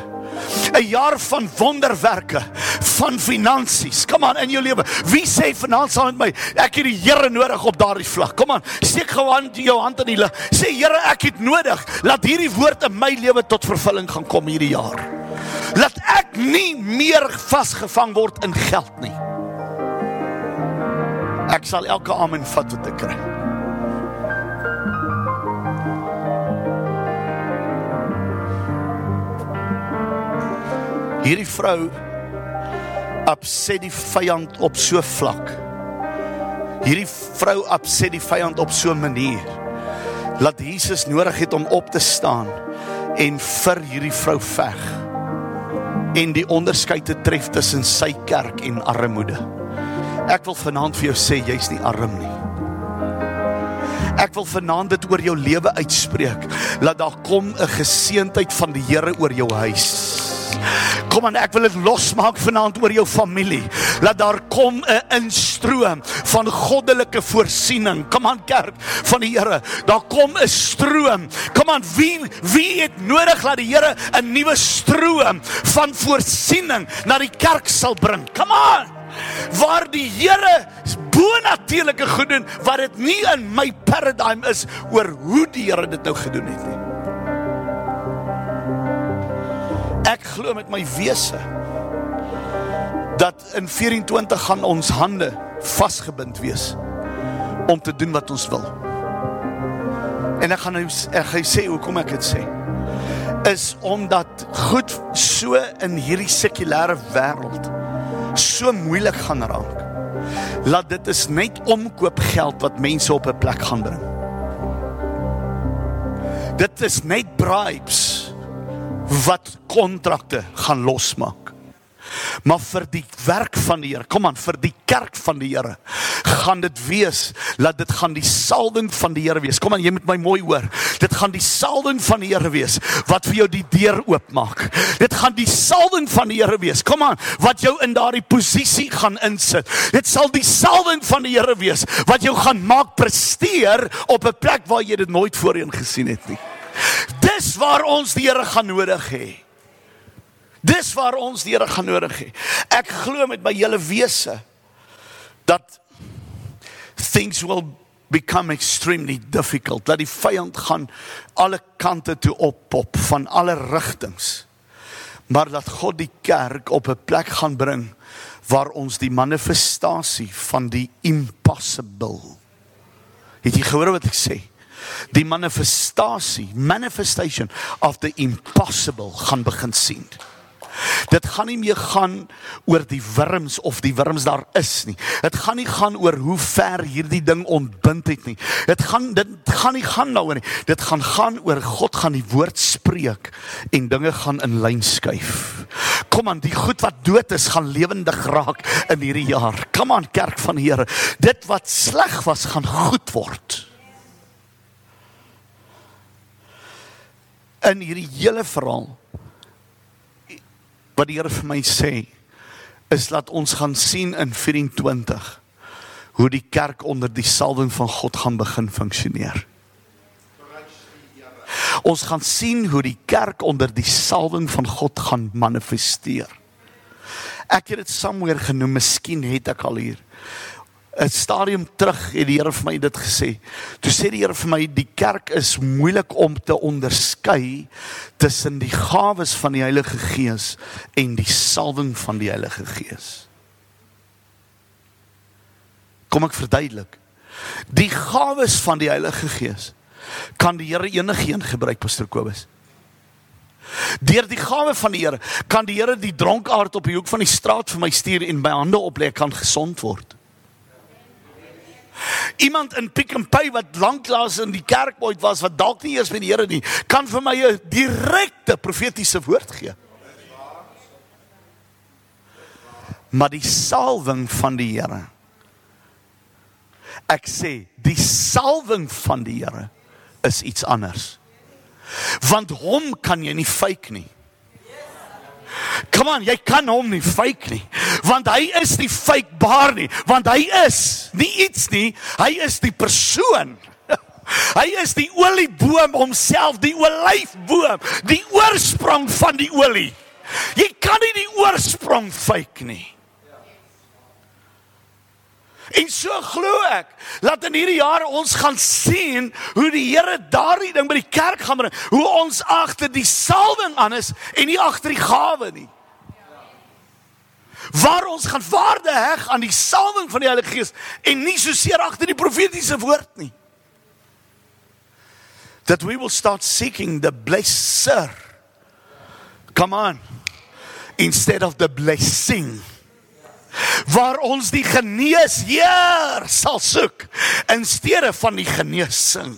'n jaar van wonderwerke, van finansies. Kom aan in jou lewe. Wie sê vanaand saam met my, ek het die Here nodig op daardie vlak. Kom aan, steek gou aan jou hand in die lug. Sê Here, ek het nodig dat hierdie woord in my lewe tot vervulling gaan kom hierdie jaar. Laat ek nie meer vasgevang word in geld nie. Ek sal elke amen vat wat ek kry. Hierdie vrou opset die vyand op so vlak. Hierdie vrou opset die vyand op so 'n manier dat Jesus nodig het om op te staan en vir hierdie vrou veg en die onderskeid te tref tussen sy kerk en armoede. Ek wil vanaand vir jou sê jy's nie arm nie. Ek wil vanaand dit oor jou lewe uitspreek. Laat daar kom 'n geseentheid van die Here oor jou huis. Kom aan, ek wil dit losmaak vanaand oor jou familie. Laat daar kom 'n instroom van goddelike voorsiening. Kom aan kerk van die Here. Daar kom 'n stroom. Kom aan, wie wie het nodig dat die Here 'n nuwe stroom van voorsiening na die kerk sal bring? Kom aan. Waar die Here bonatuurlike goed doen wat dit nie in my paradigm is oor hoe die Here dit nou gedoen het nie. Ek glo met my wese dat in 24 gaan ons hande vasgebind wees om te doen wat ons wil. En ek gaan nou ek gaan sê hoekom ek dit sê. Is omdat goed so in hierdie sekulêre wêreld so moeilik gaan raak. Laat dit is net omkoopgeld wat mense op 'n plek gaan bring. Dit is net bribes wat kontrakte gaan losmaak. Maar vir die werk van die Here, kom aan, vir die kerk van die Here, gaan dit wees dat dit gaan die salwing van die Here wees. Kom aan, jy moet my mooi hoor. Dit gaan die salwing van die Here wees wat vir jou die deur oopmaak. Dit gaan die salwing van die Here wees. Kom aan, wat jou in daardie posisie gaan insit. Dit sal die salwing van die Here wees wat jou gaan maak presteer op 'n plek waar jy dit nooit voorheen gesien het nie. Dis waar ons die Here gaan nodig hê. Dis waar ons die Here gaan nodig hê. Ek glo met my hele wese dat things will become extremely difficult. Dat die vyand gaan alle kante toe oppop van alle rigtings. Maar dat God die kerk op 'n plek gaan bring waar ons die manifestasie van die impossible. Het jy gehoor wat ek sê? Die manifestasie, manifestation of the impossible gaan begin sien. Dit gaan nie meer gaan oor die wurms of die wurms daar is nie. Dit gaan nie gaan oor hoe ver hierdie ding ontbind het nie. Dit gaan dit gaan nie gaan daaroor nie. Dit gaan gaan oor God gaan die woord spreek en dinge gaan in lyn skuif. Kom aan, die goed wat dood is gaan lewendig raak in hierdie jaar. Kom aan kerk van die Here. Dit wat sleg was gaan goed word. In hierdie hele verhaal wat die Here vir my sê is dat ons gaan sien in 24 hoe die kerk onder die salwing van God gaan begin funksioneer. Ons gaan sien hoe die kerk onder die salwing van God gaan manifesteer. Ek het dit somewhere genoem, miskien het ek al hier. 'n stadium terug het die Here vir my dit gesê. Toe sê die Here vir my die kerk is moeilik om te onderskei tussen die gawes van die Heilige Gees en die salwing van die Heilige Gees. Kom ek verduidelik. Die gawes van die Heilige Gees kan die Here enigiets gebruik, Pastor Kobus. Deur die gawe van die Here kan die Here die dronkaard op die hoek van die straat vir my stuur en my hande oplê kan gesond word. Iemand in Pick n Pay wat lanklaas in die kerk ooit was wat dalk nie eers by die Here nie, kan vir my 'n direkte profetiese woord gee. Maar die salwing van die Here. Ek sê, die salwing van die Here is iets anders. Want hom kan jy nie fake nie. Kom aan, jy kan hom nie fake nie. Want hy is nie fakebaar nie, want hy is nie iets nie, hy is die persoon. [laughs] Hy is die olieboom homself, die olyfboom, die oorsprong van die olie. Jy kan nie die oorsprong fake nie. En so glo ek dat in hierdie jare ons gaan sien hoe die Here daardie ding by die kerk gaan bring, hoe ons agter die salwing aan is en nie agter die gawe nie. Waar ons gaan waarde heg aan die salwing van die Heilige Gees en nie so seer agter die profetiese woord nie. That we will start seeking the blesser. Come on. Instead of the blessing waar ons die genees Heer sal soek in steede van die genesing.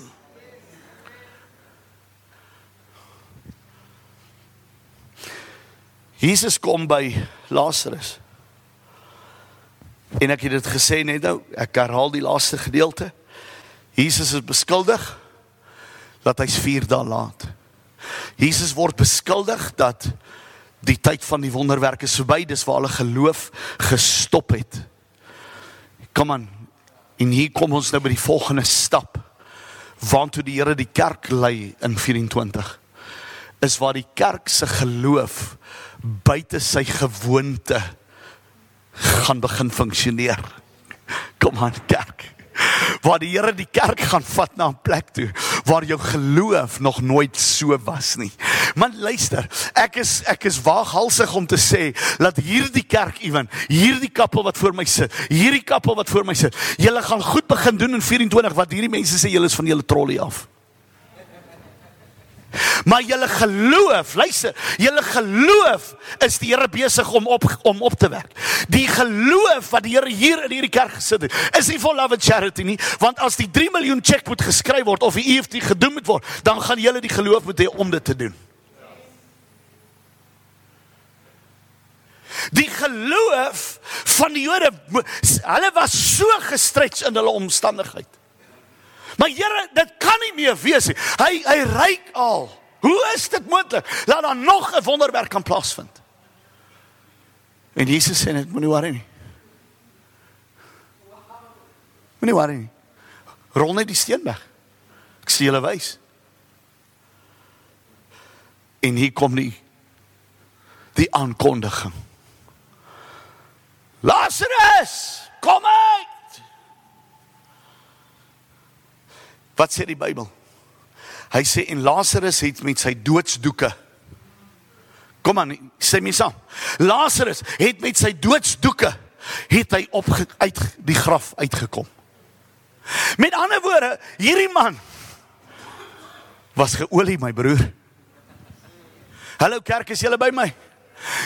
Jesus kom by Lazarus. En ek het dit gesê net nou, ek herhaal die laaste gedeelte. Jesus is beskuldig dat hy's 4 dae laat. Jesus word beskuldig dat die tyd van die wonderwerke is verby, dis waar hulle geloof gestop het. Kom aan. En hier kom ons nou by die volgende stap. Waartoe die Here die kerk lei in 24 is waar die kerk se geloof buite sy gewoonte gaan begin funksioneer. Kom aan kerk waar die Here die kerk gaan vat na 'n plek toe waar jou geloof nog nooit so was nie. Man luister, ek is ek is waaghalsig om te sê dat hierdie kerk ewen, hierdie kappel wat voor my sit, hierdie kappel wat voor my sit, julle gaan goed begin doen in 24 wat hierdie mense sê julle is van julle trollie af. Maar julle geloof, luister, julle geloof is die Here besig om op om op te werk. Die geloof wat die Here hier in hierdie kerk gesit het, is nie for love and charity nie, want as die 3 miljoen cheque moet geskryf word of die EFT gedoen moet word, dan gaan julle die geloof moet hê om dit te doen. Die geloof van die Jode, hulle was so gestretch in hulle omstandigheid. Maar Here, dit kan nie meer wees nie. Hy hy ryk al. Hoe is dit moontlik? Laat daar nog 'n wonderwerk kan plaasvind. En Jesus sê net moenie worry nie. Moenie worry nie. Rol net die steen weg. Ek sien julle wys. En hier kom die die aankondiging. Lazarus, kom uit. Wat sê die Bybel? Hy sê en Lazarus het met sy doodsdoeke Kom aan, sê my saam. Lazarus het met sy doodsdoeke het hy op uit die graf uitgekom. Met ander woorde, hierdie man was geolie my broer. Hallo kerk, is julle by my?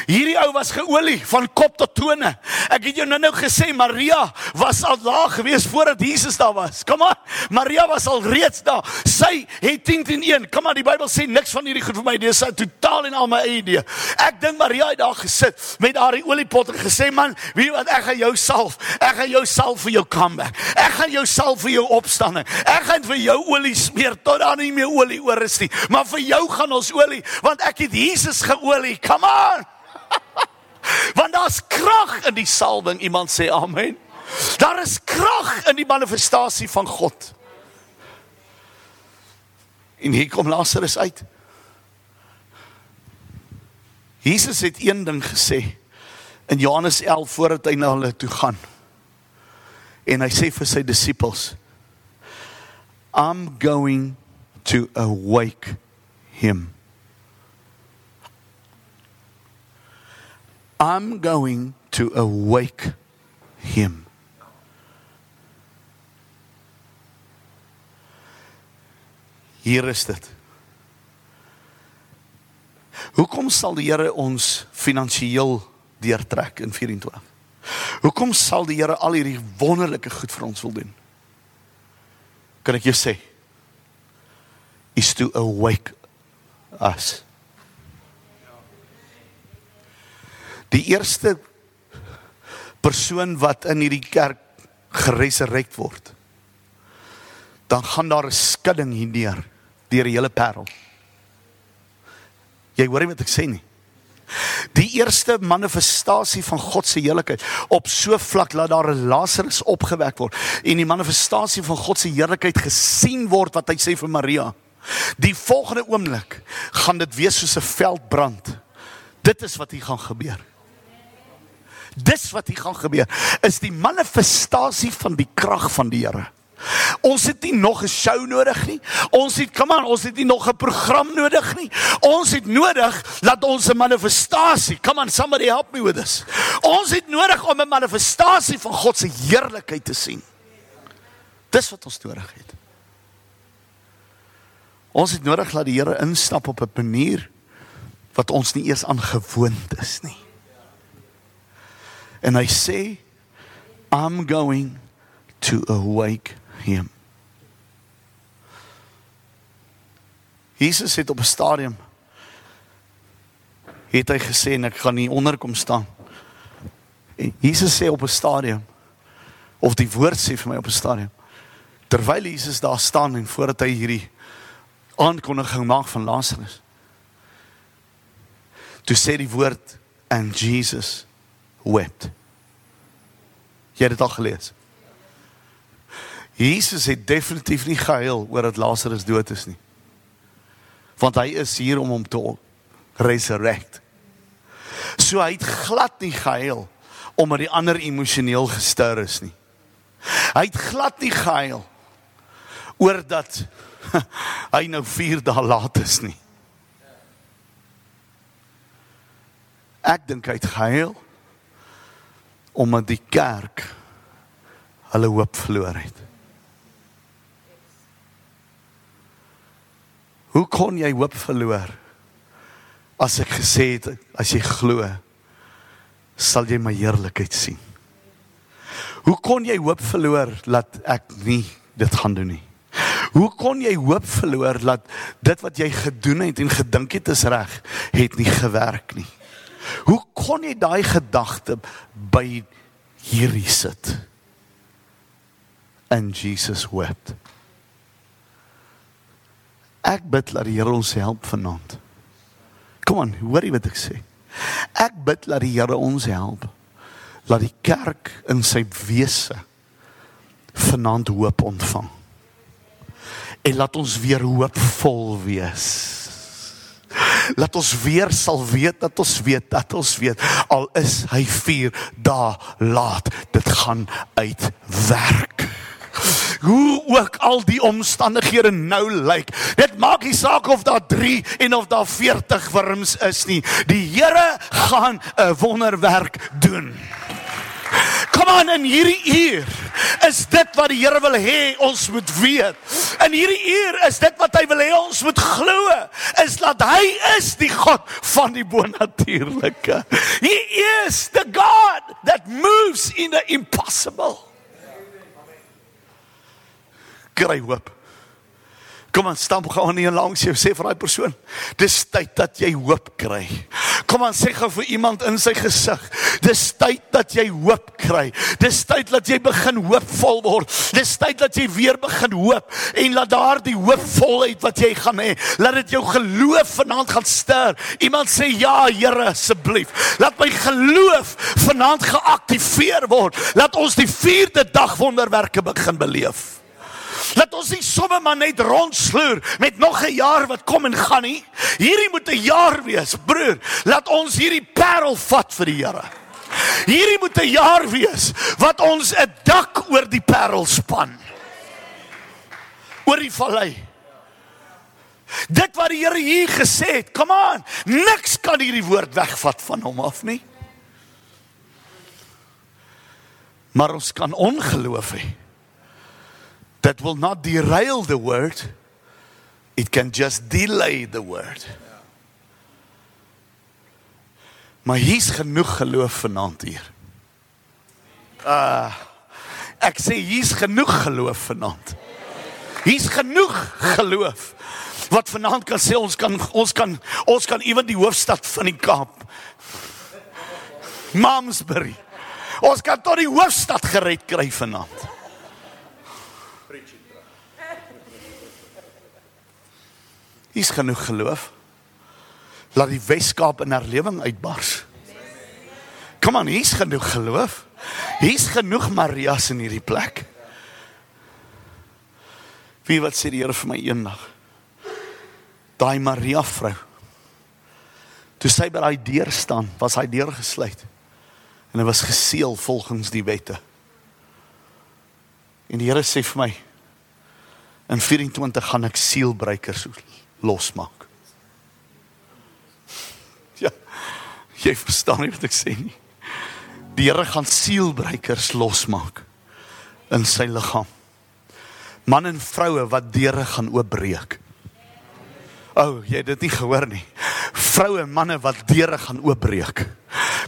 Hierdie ou was geolie van kop tot tone. Ek het jou nou-nou gesê Maria was al daar gewees voordat Jesus daar was. Kom maar. Maria was al reeds daar. Sy het 10 teen 1. Kom maar, die Bybel sê niks van hierdie goed vir my. Dis totaal en al my idee. Ek dink Maria het daar gesit met haar oliepot en gesê man, weet wat ek gaan jou salf. Ek gaan jou salf vir jou comeback. Ek gaan jou salf vir jou opstanding. Ek gaan vir jou olie smeer tot daar nie meer olie oor is nie. Maar vir jou gaan ons olie want ek het Jesus geolie. Come on. [laughs] Want daar's krag in die salwing. Iemand sê amen. Daar is krag in die manifestasie van God. En hier kom Lazarus uit. Jesus het een ding gesê in Johannes 11 voordat hy na hulle toe gaan. En hy sê vir sy disippels: I'm going to awake him. I'm going to awake him. Hier is dit. Hoekom sal die Here ons finansiëel deurtrek in 24? Hoekom sal die Here al hierdie wonderlike goed vir ons wil doen? Kan ek jou sê? Is to awake us. Die eerste persoon wat in hierdie kerk geresurrect word. Dan gaan daar 'n skudding hier neer deur die hele parel. Jy hoor nie wat ek sê nie. Die eerste manifestasie van God se heerlikheid op so vlak laat daar 'n Lazarus opgewek word en die manifestasie van God se heerlikheid gesien word wat hy sê vir Maria. Die volgende oomblik gaan dit wees soos 'n veldbrand. Dit is wat hier gaan gebeur. Dis wat hier gaan gebeur. Is die manifestasie van die krag van die Here. Ons het nie nog 'n show nodig nie. Ons het, kom aan, ons het nie nog 'n program nodig nie. Ons het nodig dat ons 'n manifestasie, come on somebody help me with this. Ons het nodig om 'n manifestasie van God se heerlikheid te sien. Dis wat ons nodig het. Ons het nodig dat die Here instap op 'n manier wat ons nie eers aangewoond is nie. And I say, I'm going to awake him. Jesus het op 'n stadium het hy gesê en ek gaan nie onderkom staan. En Jesus sê op 'n stadium of die woord sê vir my op 'n stadium terwyl Jesus daar staan en voordat hy hierdie aankondiging maak van Lazarus. Toe sê die woord and Jesus wept. Jy het dit al gelees. Jesus het definitief nie gehuil oor dat Lazarus dood is nie. Want hy is hier om hom te resurrect. So hy het glad nie gehuil omdat die ander emosioneel gestuur is nie. Hy het glad nie gehuil oor dat [laughs] hy nou 4 dae laat is nie. Ek dink hy het gehuil omdat die kerk hulle hoop verloor het. Hoe kon jy hoop verloor? As ek gesê het as jy glo, sal jy my heerlikheid sien. Hoe kon jy hoop verloor dat ek nie dit gaan doen nie? Hoe kon jy hoop verloor dat dit wat jy gedoen het en gedink het is reg, het nie gewerk nie? Hoe kon jy daai gedagte by hierdie sit? And Jesus wept. Ek bid dat die Here ons help vanaand. Kom aan, hoor jy wat ek sê? Ek bid dat die Here ons help. Laat die kerk in sy wese vanaand hoop ontvang. En laat ons weer hoopvol wees. Laat ons weer sal weet dat ons weet dat ons weet al is hy 4 dae laat dit gaan uitwerk hoe ook al die omstandighede nou lyk. Dit maak nie saak of daar 3 en of daar 40 wurms is nie. Die Here gaan 'n wonderwerk doen. Kom aan in hierdie uur is dit wat die Here wil hê ons moet weet. In hierdie uur is dit wat hy wil hê ons moet glo, is dat hy is die God van die bonatuurlike. He is the God that moves in the impossible kry hoop. Kom aan, stamp gou aan hier langs jou sê vir daai persoon, dis tyd dat jy hoop kry. Kom aan, sê gou vir iemand in sy gesig, dis tyd dat jy hoop kry. Dis tyd dat jy begin hoopvol word. Dis tyd dat jy weer begin hoop en laat daardie hoopvolheid wat jy gaan hê, laat dit jou geloof vanaand gaan ster. Iemand sê ja, Here, asseblief. Laat my geloof vanaand geaktiveer word. Laat ons die 4de dag wonderwerke begin beleef. Laat ons nie sommer maar net rondsloer met nog 'n jaar wat kom en gaan nie. Hierdie moet 'n jaar wees, broer. Laat ons hierdie parel vat vir die Here. Hierdie moet 'n jaar wees wat ons 'n dak oor die parel span. Oor die vallei. Dit wat die Here hier gesê het, come on, niks kan hierdie woord wegvat van hom af nie. Maar ons kan ongeloof hê that will not derail the word, it can just delay the word. Maar hier's genoeg geloof vanaand hier. Uh ek sê hier's genoeg geloof vanaand. Hier's genoeg geloof wat vanaand kan sê ons kan ons kan ons kan ewen die hoofstad van die Kaap. Mamsbury. Ons kan tot die hoofstad gered kry vanaand. Hier's genoeg geloof. Laat die Weskaap in herlewing uitbars. Kom aan, hier's genoeg geloof. Hier's genoeg Marias in hierdie plek. Wie wat sê die Here vir my eendag? Daai Maria vrou. Toe sy by daai deur staan, was hy deur gesluit. En hy was geseël volgens die wette. En die Here sê vir my in 24 gaan ek seelbreekers losmaak. [laughs] Ja. Jy verstaan nie wat ek sê nie. Die Here gaan sielbreekers losmaak in sy liggaam. Man en vroue wat deure gaan oopbreek. O, oh, jy het dit nie gehoor nie. Vroue en manne wat deure gaan oopbreek.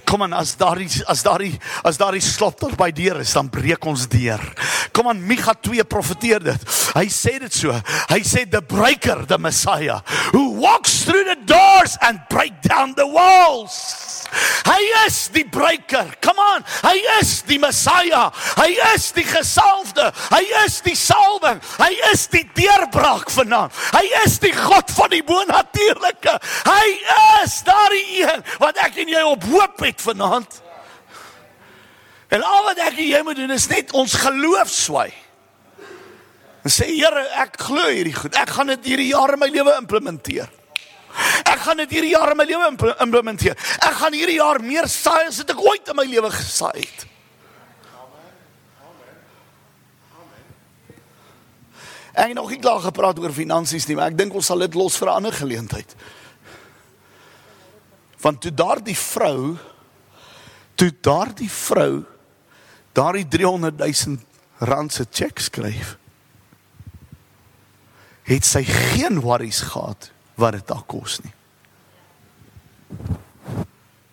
Kom aan as daardie as daardie as daardie slot tot by deur is, dan breek ons deur. Kom aan Micha 2 profeteer dit. Hy sê dit so. Hy sê the breaker, the Messiah, who walks through the doors and break down the walls. Hy is die breker. Come on. Hy is die Messiah. Hy is die gesalfde. Hy is die salwing. Hy is die deurbraak vanaand. Hy is die God van die bonatuurlike. Hy is daardie een wat ek en jy op hoop het vanaand. En al wat ek en jy moet doen is net ons geloof swai. En sê Here, ek glo hierdie goed. Ek gaan dit hierdie jaar in my lewe implementeer. Ek gaan dit hierdie jaar in my lewe implementeer. Ek gaan hierdie jaar meer saai as wat ek ooit in my lewe gesaai het. Ek het nog nie gepraat oor finansies nie, maar ek dink ons sal dit los vir 'n ander geleentheid. Want toe daardie vrou toe daardie vrou daardie 300 000 rand se cheque skryf, het sy geen worries gehad wat dit daar kos nie.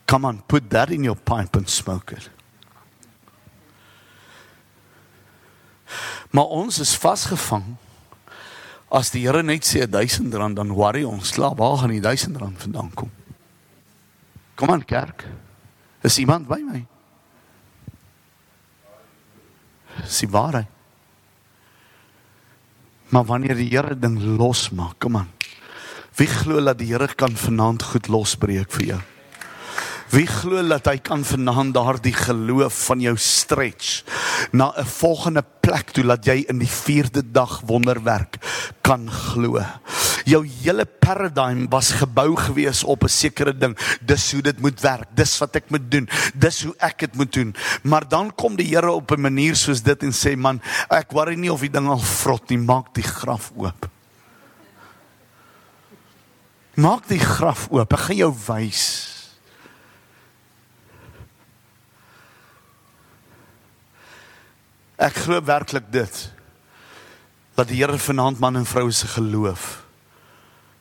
Come on, put that in your pipe and smoke it. Maar ons is vasgevang. As die Here net sê 1000 rand dan worry ons, slaap, waar gaan die 1000 rand vandaan kom? Kom aan kerk. Is iemand by my? Dis die waarheid. Maar wanneer die Here ding losmaak, kom aan. Wie glo dat die Here kan vanaand goed losbreek vir jou? Wie glo dat hy kan vanaand daardie geloof van jou stretch na 'n volgende plek toe dat jy in die 4de dag wonderwerk kan glo. Jou hele paradigm was gebou gewees op 'n sekere ding. Dis hoe dit moet werk. Dis wat ek moet doen. Dis hoe ek dit moet doen. Maar dan kom die Here op 'n manier soos dit en sê man, ek worry nie of die ding al vrot nie, maak die graf oop. Maak die graf oop. Ek gaan jou wys. Ek glo werklik dit dat die Here vanaand man en vrou se geloof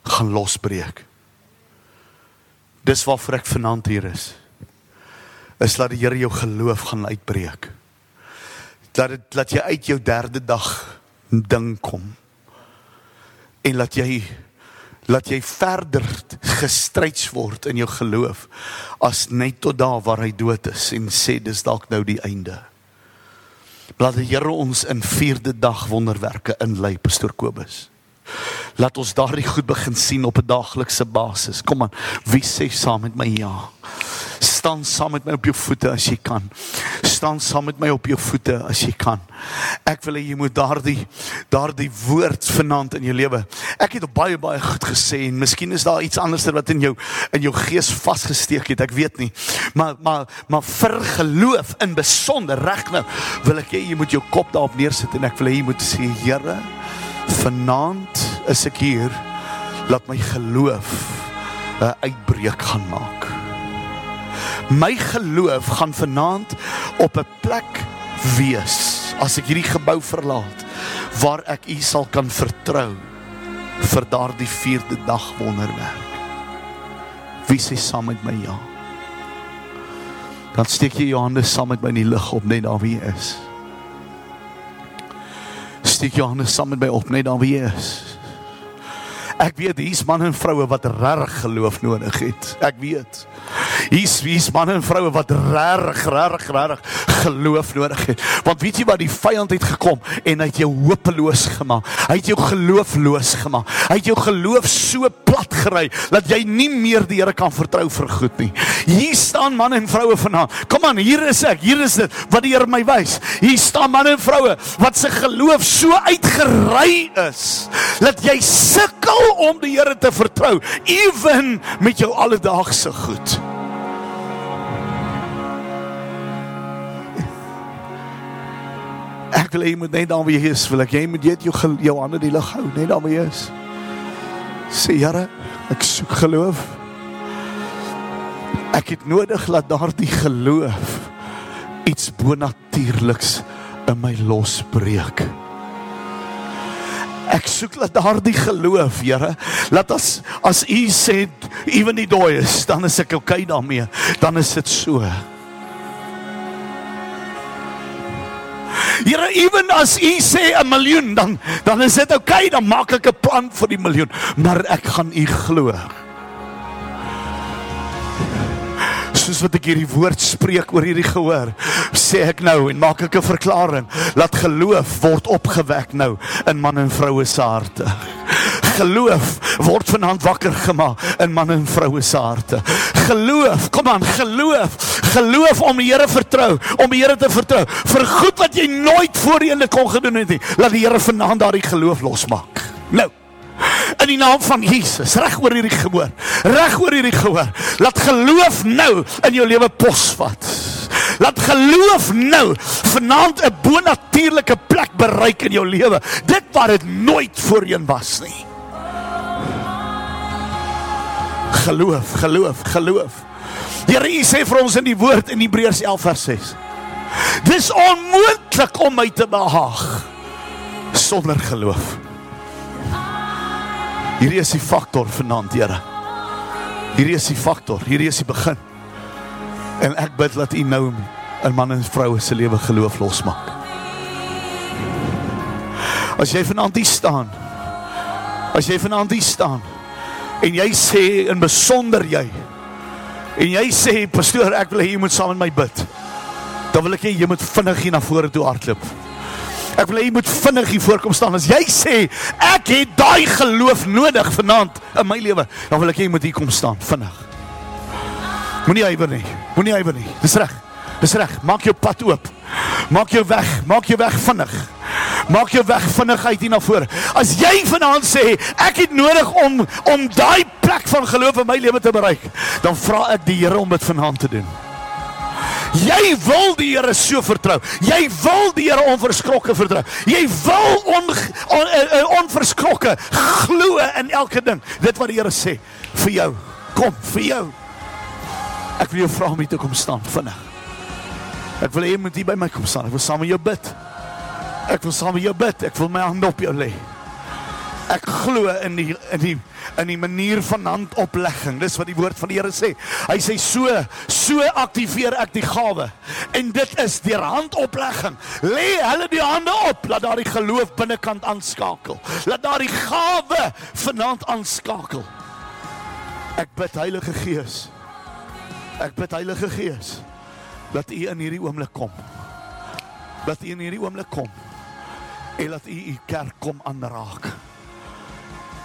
gaan losbreek. Dis waarvoor ek vanaand hier is. Is dat die Here jou geloof gaan uitbreek. Dat dit dat jy uit jou derde dag ding kom. En laat jy laat jy verder gestryds word in jou geloof as net tot daar waar hy dood is en sê dis dalk nou die einde. Laat die Here ons in vierde dag wonderwerke inlei, Pastor Kobus. Laat ons daardie goed begin sien op 'n daaglikse basis. Kom aan, wie sê saam met my ja? Staan saam met my op jou voete as jy kan. Staan saam met my op jou voete as jy kan. Ek wil hê jy moet daardie daardie woord vanaand in jou lewe. Ek het baie baie goed gesê en miskien is daar iets anders wat in jou in jou gees vasgesteek het. Ek weet nie. Maar maar maar vir geloof in besonder reg nou wil ek hê jy moet jou kop daarop neersit en ek wil hê jy moet sê Here, vanaand is ek hier. Laat my geloof 'n uitbreek gaan maak. My geloof gaan vanaand op 'n plek wees as ek hierdie gebou verlaat waar ek U sal kan vertrou vir daardie vierde dag wonderwerk. Wie sê saam met my ja? Dan steek jy jou hande saam met my in die lig op net daar wie jy is. Steek jou hande saam met my op net daar wie jy is. Ek weet hier's manne en vroue wat regtig geloof nodig het. Ek weet. Hier's hier's manne en vroue wat regtig regtig regtig geloof nodig het. Want weet jy wat die vyand het gekom en hy het jou hopeloos gemaak. Hy het jou geloofloos gemaak. Hy het jou geloof so plat gery dat jy nie meer die Here kan vertrou vir goed nie. Hier staan manne en vroue vanaand. Kom aan, hier is ek. Hier is dit wat die Here my wys. Hier staan manne en vroue wat se geloof so uitgery is dat jy sukkel om die Here te vertrou, ewen met jou alledaagse goed. Ek wil hê jy moet net daar waar jy is, wil ek jy moet net jou jou hande die lig hou, net daar waar jy is. Sê Here, ek soek geloof. Ek het nodig dat daardie geloof iets bonatuurliks in my losbreek. Ek soek dat daardie geloof, Here, laat as as U sê ewen die dooi is, dan is ek okay daarmee. Dan is dit so. Here, ewen as U sê 'n miljoen, dan dan is dit okay, dan maak ek 'n plan vir die miljoen, maar ek gaan U glo. soos wat ek hierdie woord spreek oor hierdie gehoor, sê ek nou en maak ek 'n verklaring, laat geloof word opgewek nou in man en vroue se harte. Geloof word vanaand wakker gemaak in man en vroue se harte. Geloof, kom aan, geloof, geloof om die Here vertrou, om die Here te vertrou vir goed wat jy nooit voorheen kon gedoen het nie. Laat die Here vanaand daardie geloof losmaak. Nou in die naam van Jesus reg oor hierdie gehoor reg oor hierdie gehoor laat geloof nou in jou lewe posvat laat geloof nou vanaand 'n bonatuurlike plek bereik in jou lewe dit wat dit nooit voorheen was nie geloof geloof geloof Here U sê vir ons in die woord in Hebreërs 11 vers 6 Dis onmoontlik om my te behaag sonder geloof Hierdie is die faktor vanaand, Here. Hierdie is die faktor, hierdie is die begin. En ek bid dat U nou in man en vroue se lewe geloof losmaak. As jy vanaand hier staan, as jy vanaand hier staan en jy sê in besonder jy. En jy sê pastoor ek wil hê jy moet saam met my bid. Dan wil ek hê jy moet vinnig hier na vore toe hardloop. Ek wil hê jy moet vinnig hier voorkom staan. As jy sê ek het daai geloof nodig vanaand in my lewe dan wil ek hê jy moet hier kom staan vinnig. Moenie huiwer nie. Moenie huiwer nie. Dis reg. Dis reg. Maak jou pad oop. Maak jou weg. Maak jou weg vinnig Maak jou weg vinnig uit hier na vore. As jy vanaand sê ek het nodig om om daai plek van geloof in my lewe te bereik, dan vra ek die Here om dit vanaand te doen. Jy wil die Here so vertrou. Jy wil die Here onverskrokke vertrou. Jy wil on, on, on, eh, onverskrokke glo in elke ding. Dit wat die Here sê vir jou. Kom vir jou. Ek wil jou vra om hier te kom staan vinnig. Ek wil hê jy moet hier by my kom staan. Ek wil saam met jou bid. Ek wil saam met jou bid. Ek wil my hand op jou lê. Ek glo in die in die in die manier van handoplegging. Dis wat die woord van die Here sê. Hy sê so so aktiveer ek die gawe. En dit is deur handoplegging. Lê hulle die hande op, laat daardie geloof binnekant aanskakel. Laat daardie gawe vanaand aanskakel. Ek bid Heilige Gees. Ek bid Heilige Gees dat U in hierdie oomblik kom. Dat U in hierdie oomblik kom en laat u u kerk kom aanraak.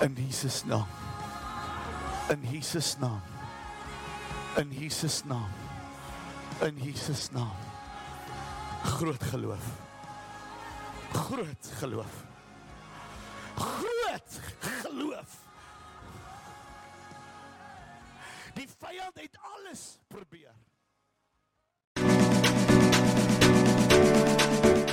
In Jesus naam. In Jesus naam. In Jesus naam. In Jesus naam. Groot geloof. Groot geloof. Groot geloof. Die vyand het alles probeer.